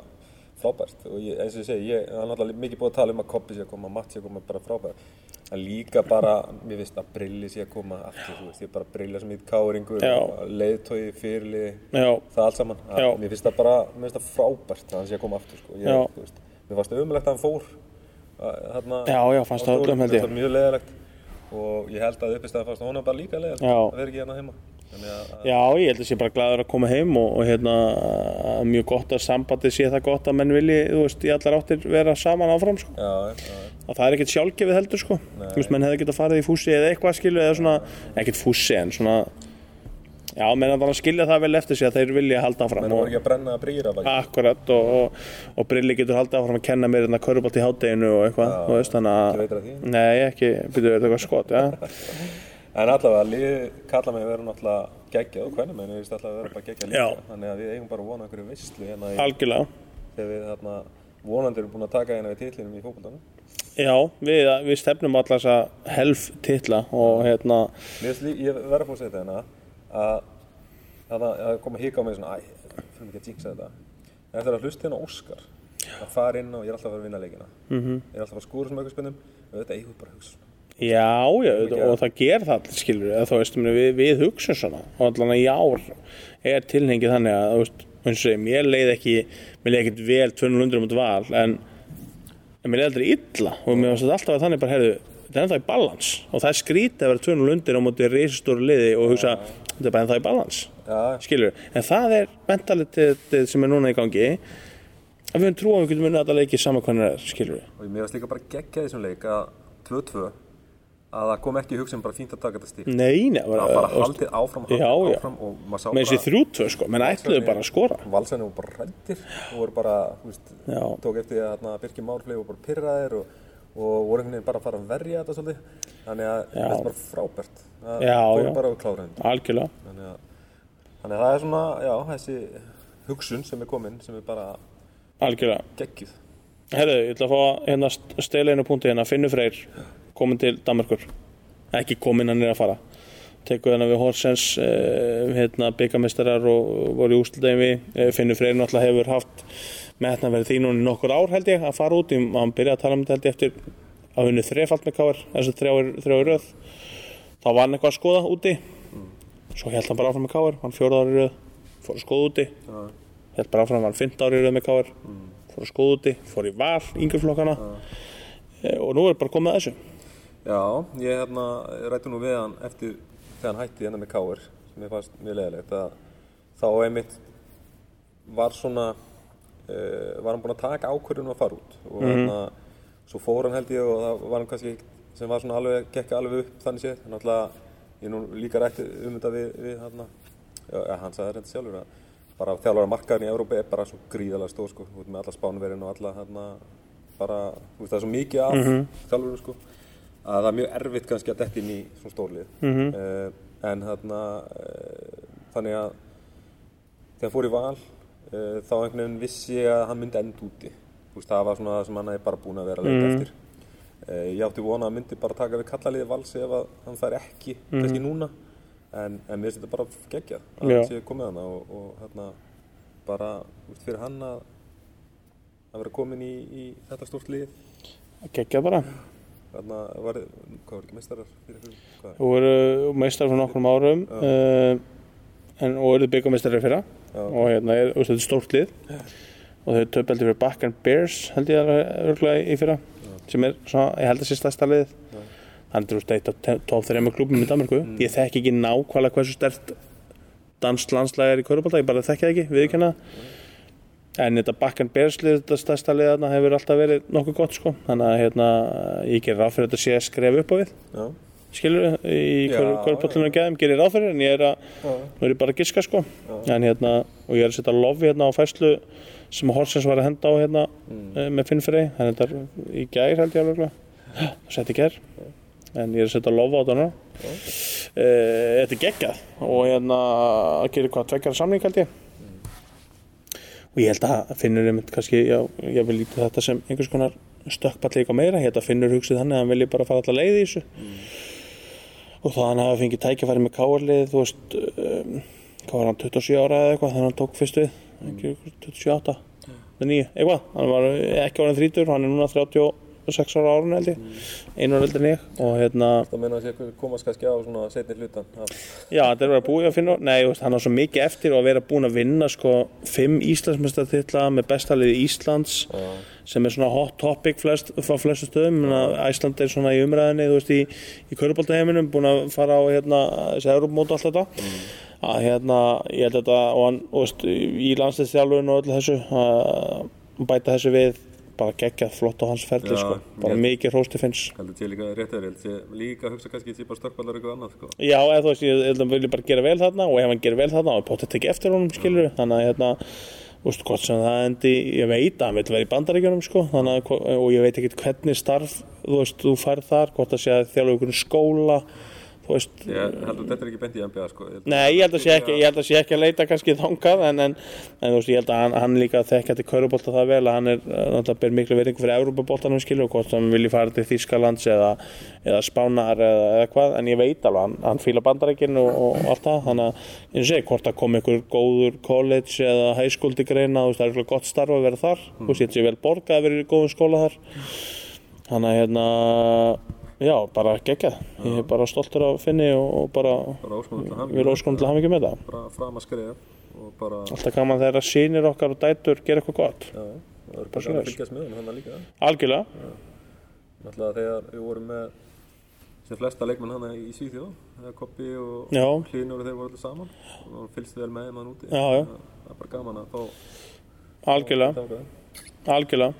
frábært. Og ég, eins og ég segi, ég er alltaf mikið búið að tala um að Koppi sé að koma, Matt sé að koma bara frábært. En líka bara, mér finnst að Brilli sé að koma aftur, þú veist, ég bara Brilla sem í káringur, Já. leiðtói, já, það allt saman, Já. að, mér finnst það bara mér finnst það frábært að hann sé að koma aftur sko. Ég, þú veist, mér fannst ömulegt að hann fór að, þarna, Já, já, fannst það það mjög leðilegt og ég held að uppistæðan fannst honum bara líka leðilegt að vera ekki hérna heima. að, að, já, ég held að sé bara glæður að koma heim og, og hérna, mjög gott að sambandi sé það gott að menn vilji, þú veist, í allar áttir vera saman áfram, sko. Já, já, og það er ekkert sjálfgefið heldur sko. Þú veist, menn hefði getað farið í fússi eða eitthvað skilu eða svona, ekkert fússi en svona já, menn að þannig skilja það vel eftir sig að þeir vilja halda áfram menn voru ekki að brenna brýra baki akkurat og, og, og Brilli getur haldið áfram að kenna mér hérna körubátt í hádeginu og eitthvað, þú veist, þannig ekki að veitir að því. Nei, ekki, byrjuðu En allavega, liði kalla mig að vera náttúrulega geggjað og hvernig menn við alltaf að vera bara geggjað líka Já. þannig að við eigum bara að vona einhverju veistlu hérna í, algjörlega þegar við þarna vonandi erum búin að taka hérna við titlinum í fókbaltanum já, við, við stefnum allar þess að helf titla og hérna Mér verður að fóra að segja þetta hérna að að það kom að hika á mig svona, æ, fyrir mikið að jinxa þetta en eftir að hlusta hérna Óskar að fara inn og ég er alltaf að fara að vinna leikina Mhm. -hmm. ég er alltaf að skúra sem eitthvað spennum og þetta eigum við bara að hugsa svona Já, já, og það ger það skilur þú veist, við, við hugsun svona og allan að í ár er tilhengið þannig að, þú veist, eins og ég, mér leið ekki mér leið ekkert vel 200 mútið val en, en mér leið aldrei illa og mér varst alltaf að þannig bara, heyrðu þetta er ennþá í balans og það er skrítið að vera 200 undir á móti reisastóru liði og hugsa þetta er bara ennþá í balans skilur, en það er mentalitið sem er núna í gangi að við höfum trú að við getum unnið alla leiki saman hvernig það er, skilur og mér varst líka bara geggjað í þessum leik að 2-2 að það kom ekki í hugsun bara fínt að taka þetta stík Nei, nei, það var bara haldið áfram, haldið Já, já. áfram og maður sá með þessi þrjútvö sko, menn ætluðu bara að skora. Valsarni voru bara hrættir og voru bara, þú veist, tók eftir að Birkir Márflegi voru bara pyrraðir og, og voru einhvern veginn bara að fara að verja þetta svolítið. Þannig að þetta er bara frábært það já. bara á kláraðin algjörlega, þannig að, þannig að það er svona, já, þessi hugsun sem er komin sem er bara algjörlega. geggjuð. Herðu, ég ætla að fá hérna stela einu punkti hérna, Finnur Freyr komin til Danmarkur ekki komin hann er að fara. Tekur hérna við Horsens eh, hérna byggamestarar og voru í úsldæmi eh, Finnur Freyr náttúrulega hefur haft metna verið því núna í nokkur ár held ég að fara út, Ég- hann byrjaði að tala um þetta held ég eftir að hunni þrefald með káir þessu þrjáir röð. Þá var hann eitthvað að skoða úti. Svo held hann bara áfram með káir hann fjóra ári röð, fór að skoða úti. Held bara áfram, hann 15 ári röð með káir fór að skoða úti, fór í val yngjurflokkana e, og nú er bara komið að þessu Já, ég hérna rætti nú við hann eftir þegar hann hætti hérna með Káir sem ég fannst mjög leðilegt að þá einmitt var svona uh, var hann búinn að taka ákvörðunum að fara út. Og hérna svo fór hann held ég og það var hann kannski sem var svona alveg, gekk alveg upp þannig séð. Náttúrulega, ég nú líka rætti um þetta við, við já, ja, hann sagði þetta sjálfur að bara þjálfara markaðin í Európa er bara svo gríðalega stór sko, út með alla spánverðin og alla hérna bara, þú veist það er svo mikið af mm þjálfurum sko að það er mjög erfitt kannski að detta inn í svona stórlið mm en þarna uh, þannig að þegar hann fór í val uh, þá einhvern veginn vissi ég að hann myndi enda úti. Veist, það var svona það sem hann hefði bara búin að vera að leita eftir. Uh, ég átti vona að hann myndi bara taka við kallaliði vals ef að hann fær ekki kannski núna. En, en mér finnst þetta bara geggjað Já. að hann sé komið hana og, og hérna bara úst, fyrir hann að að vera komin í, í þetta stórt lið. Gekkja bara. Þarna var, hvað var ekki meistarar fyrir fyrir, Þú eru meistar fyrir nokkrum árum uh, en, og eru byggamestari fyrra. Já. og hérna er, þú veist, þetta er stórt lið. Og þau töpeldi fyrir Back and Bears held ég að örgulega í fyrra sem er svona, ég held að sé stærsta lið. Hann er úr eitt af te- top 3 klubum í Danmarku ég þekki ekki nákvæmlega hversu stert dansk landslæg er í Körubálta ég bara þekki það ekki, viðurkenna það. En þetta Back and Bears lið þetta stærsta lið þarna hefur alltaf verið nokkuð gott sko. þannig að hérna, ég gerir ráð fyrir að þetta sé að skref upp á við. Já, skilur í Já, kvörpallinu og geðum gerir ráð fyrir en ég er að, nú er ég bara að giska sko. En hérna, og ég er að setja lofi hérna á fæslu sem Horsens var að henda á hérna mm. með Finnfrey, hann hendar í gær held ég alveg það sett í gær. En ég er að setja lofa á þetta núna. Uh, þetta er geggjað. Og hérna að gera hvað tveggjara samning held ég og ég held að finnur einmitt kannski, já, ég vil lítið þetta sem einhvers konar stökkpall eitthvað meira, ég held að finnur hugsið þannig að hann vilji bara fara allar leið í þessu. Og það hann hafi fengið tækifæri með káarlið þú veist um, hvað var hann, 27 ára eða eitthvað þegar hann tók fyrst við ekki 28, með nýju, eitthvað. Hann var ekki orðin 30, hann er núna 36 ára árun held ég. Einu ára eldur en ég. Og hérna það meina að sé komast kannski á svona setni hlutan Já, þetta er verið að búið að finna Nei, veist, hann á svo mikið eftir og að vera búin að vinna sko, fimm Íslandsmestartitla með bestaliði Íslands sem er svona hot topic flest, frá flestu stöðum. Æsland er svona í umræðinni þú veist, í, í Köruboltaheiminum búin að fara á hérna, þessi Európmót og allt þetta. Að hérna, ég held þetta og hann, þú veist, í landsliðstjálfun og öllu þessu að bæta þessu við bara geggjað flott á hans ferli Já, sko. bara mikið hrósti finns heldur sé líka rétt eða heldur sé líka að hugsa kannski að bara stökkballar eitthvað annað sko. Já, eða þú veist, ég held að hann vilja bara gera vel þarna og ef hann gerir vel þarna og potið tekið eftir honum, skilur þannig að hérna, veist, hvort sem það endi ég veit að hann vil vera í bandaríkjunum sko, þannig að, og ég veit ekki hvernig starf þú veist, þú færð þar, hvort það sé að þjálfa ykkur skóla, veist ég heldur þetta er ekki beint í NBA sko. Ég held- Nei, ég held að sé ekki, ég held að sé ekki að leita kannski þangað en, en, en veist, ég held að hann, hann líka þekkja til kaurubólta það vel að hann er náttúrulega ber miklu veringu fyrir Európa-bóltanum skilur og hvort hann vilji fara til Þýskalands eða, eða Spánar eða, eða hvað en ég veit alveg, hann, hann fíla bandarækinn og, og allt það, þannig að og segi, hvort það kom einhver góður college eða high school til greina, þú veist, það er eitthvað gott starf að vera þar, veist, ég held sé vel borgað að vera í góðum skóla þar þannig að hérna já, bara geggjað, ég er bara stoltur af Finni og, og bara bara við erum að hafa ekki með það. Bara fram að skrifa og bara alltaf gaman þegar sýnir okkar og dætur gera eitthvað gott. Já, það er bara að fylgjast með hann líka. Algjörlega, náttúrulega þegar við vorum með sem flesta leikmenn hann í Svíþjóð þegar Koppi og Já. Hlynur og þeir voru allir saman og fylgst vel með hann úti. Já, já. Það- er bara gaman að fá algjörlega, algjörlega.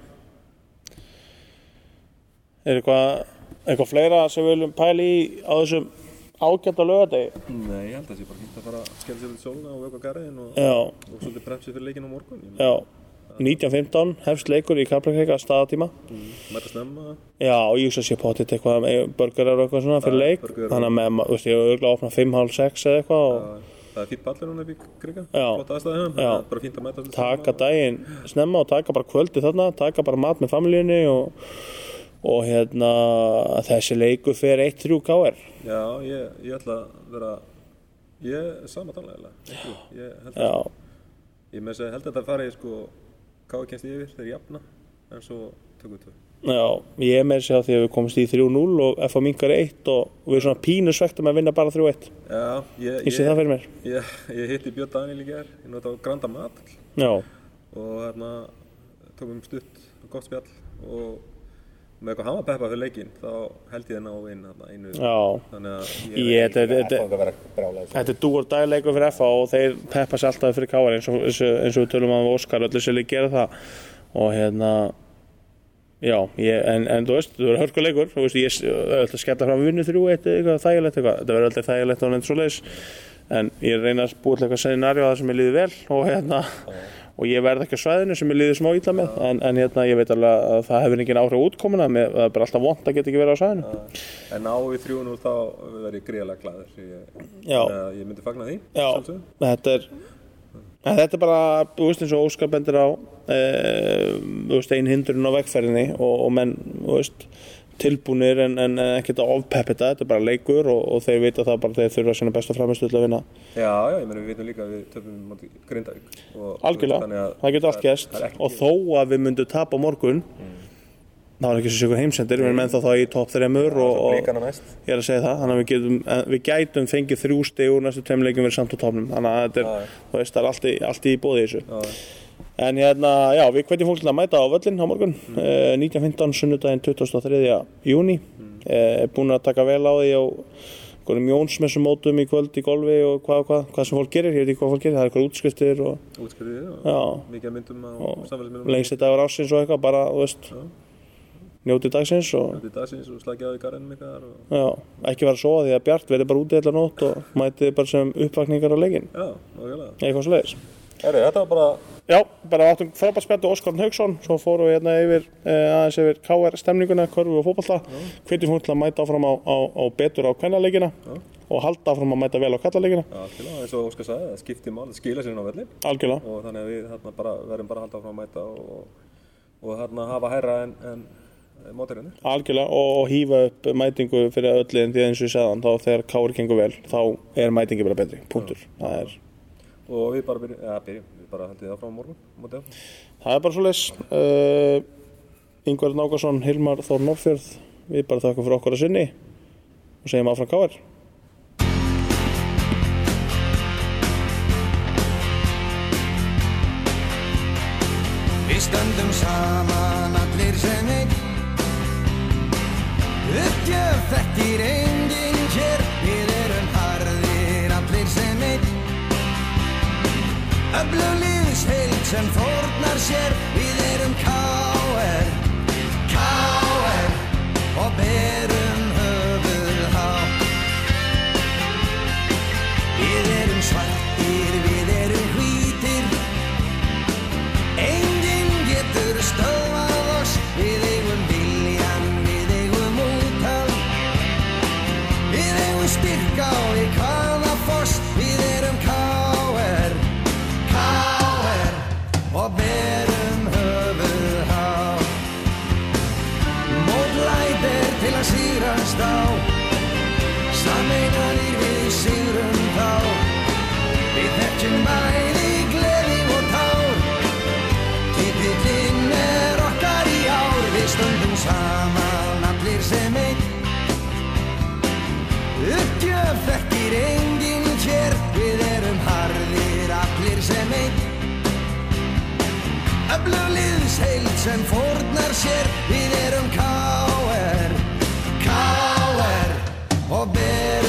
Er eitthvað eitthvað fleira sem við viljum pæla í á þessum ágæta lögadegi Nei, ég held að það sé bara fínt að fara að skella sér út í sóluna og vöka garðin og, og svolítið bremsi fyrir leikinn á morgun já. 1915, hefst leikur í Kaplakrika staðatíma. Mæta snemma. Já, og ég hugsa að sé potið eitthvað burgerar og eitthvað svona fyrir Já, leik. þannig að með, þú veist, ég hef örgulega að opna 5, halv 6 eða eitthvað og Það- Það er fýtt pallur núna í kriga. Flott aðstæði Já. Það er bara fínt að mæta svolítið taka daginn snemma og taka bara kvöldi þarna taka bara mat með familíunni og, og hérna þessi leiku fer 1-3 KR Já, ég, ég ætla að vera Ég er sama tannlega Ég held að Ég með þess að held að þetta fari sko Káði kennst yfir þegar jafna En svo tökum við tvö. Já, ég með sér að því að við komumst í 3-0 og FA minkar 1 og við erum svona pínu svektum að vinna bara 3-1 Já, ég, ég sé það fyrir mér. ég, ég hitti Björn Daniel í gær Ég nota á Granda Mat já, Og hérna tókum stutt og gott spjall Og með eitthvað hann var peppa fyrir leikinn Þá held ég að ná inn einu. Já. Þannig að ég, þetta, þetta, Það vera brálega þetta er dúar dagleikur fyrir FA og þeir peppa sér alltaf fyrir KR eins og, eins og, eins og við tölum að Óskar öllu sér líka gera það. Og hérna Já, ég, en, en þú veist, þú verður hörkuleikur, þú veist, ég er alltaf að skella fram vinnu þrjú eitt eitthvað þægilegt eitthvað, þetta verður alltaf þægilegt og nefnt svo leiðis, en ég reyna að búið til eitthvað scenarió að það sem ég líði vel og hérna, og ég verð ekki á svæðinu sem ég líði smá ítla með, en, en hérna, ég veit alveg að það hefur engin áhrif á útkomuna, með, það er bara alltaf vond að geta ekki verið á svæðinu. En ná við þrjúnur þá verður ég greiðlega glæður ég, að ég myndi fagna því þetta er, þetta er bara, þú veist, eins og Óskar bendir á, e, þú veist, ein hindurinn á vegferðinni. Og, og menn, þú veist, tilbúnir en, en ekkert að ofpeppa þetta, er bara leikur og, og þeir vita það bara þeir þurfa sína besta framistu til að vinna. Já, já, ég meina við veitum líka að við töfum og- algjörlega, það getur allt gæst það og þó að við myndum tapa morgun þá er ekki svo sigur heimsendir. Við erum ennþá þá í topp þreymur og, og næst. ég er að segja það, þannig að við, getum, eh, við gætum fengið þrjú stig úr næstu tveim leikum verið samt á topnum þannig að þetta er, þú veist, það er allt í, allt í bóði þessu. Já, En hérna, já, við hvetjum fólk til að mæta á völlin á morgun, Mm. mm. 19.15 sunnudaginn 23. júni, Mm. eh, búin að taka vel á því á einhverjum jónsmessum mótum í kvöld í golfi og hvað, og hvað, hvað sem fólk gerir, ég veit ekki hvað fólk gerir, það er eitthvað útskriftir og útskriðið og já, mikið af myndum á og samfélagsmiðlum lengsti dagur ásins og eitthvað, bara, þú veist, njóti dagsins og Þetta er dagsins og slagja á í garðinum ykkar og já, ekki vera að sofa því að Bjart verði bara úti allar nótt og mæti bara sem uppvakningar á leikin, Já, nákvæmlega eitthvað leiðis. Herri, þetta var bara Já, bara áttum frábært spjall og Óskarn Haugsson svo fórum við hérna yfir eh, aðeins yfir KR stemninguna, körfu og fótballta hvetjum fólk til að mæta áfram á, á, á betur á kvennaleikina og halda áfram að mæta vel á kallaleikina Já, algjörlega, eins og Óskar sagði, það skiptir mál, það skila sér inn á vellin algjörlega, og þannig að við hérna, bara, verðum bara að halda áfram að mæta og, og hérna, hafa hærra en, en mótirinnir. algjörlega og, og hýfa upp mætingu fyrir öll en því eins og ég sagðan þá þegar KR gengur vel þá er mætingi bara betri, punktur. Og við bara byrjum, eða byrjum, bara haldum áfram á morgun, mótið áfram. það er bara svo leis uh, Ingvar Nákarsson, Hilmar Þór Norfjörð við bara þakka fyrir okkur að sinni og segjum áfram KR Við stöndum saman allir sem einn. Uppgjöf þekkir enginn Öflugliðs heild sem fórnar sér Við erum K.R. þekkir enginn hér Við erum harðir allir sem einn Öflugliðs heild sem fórnar sér Við erum K.R. K.R. Og berum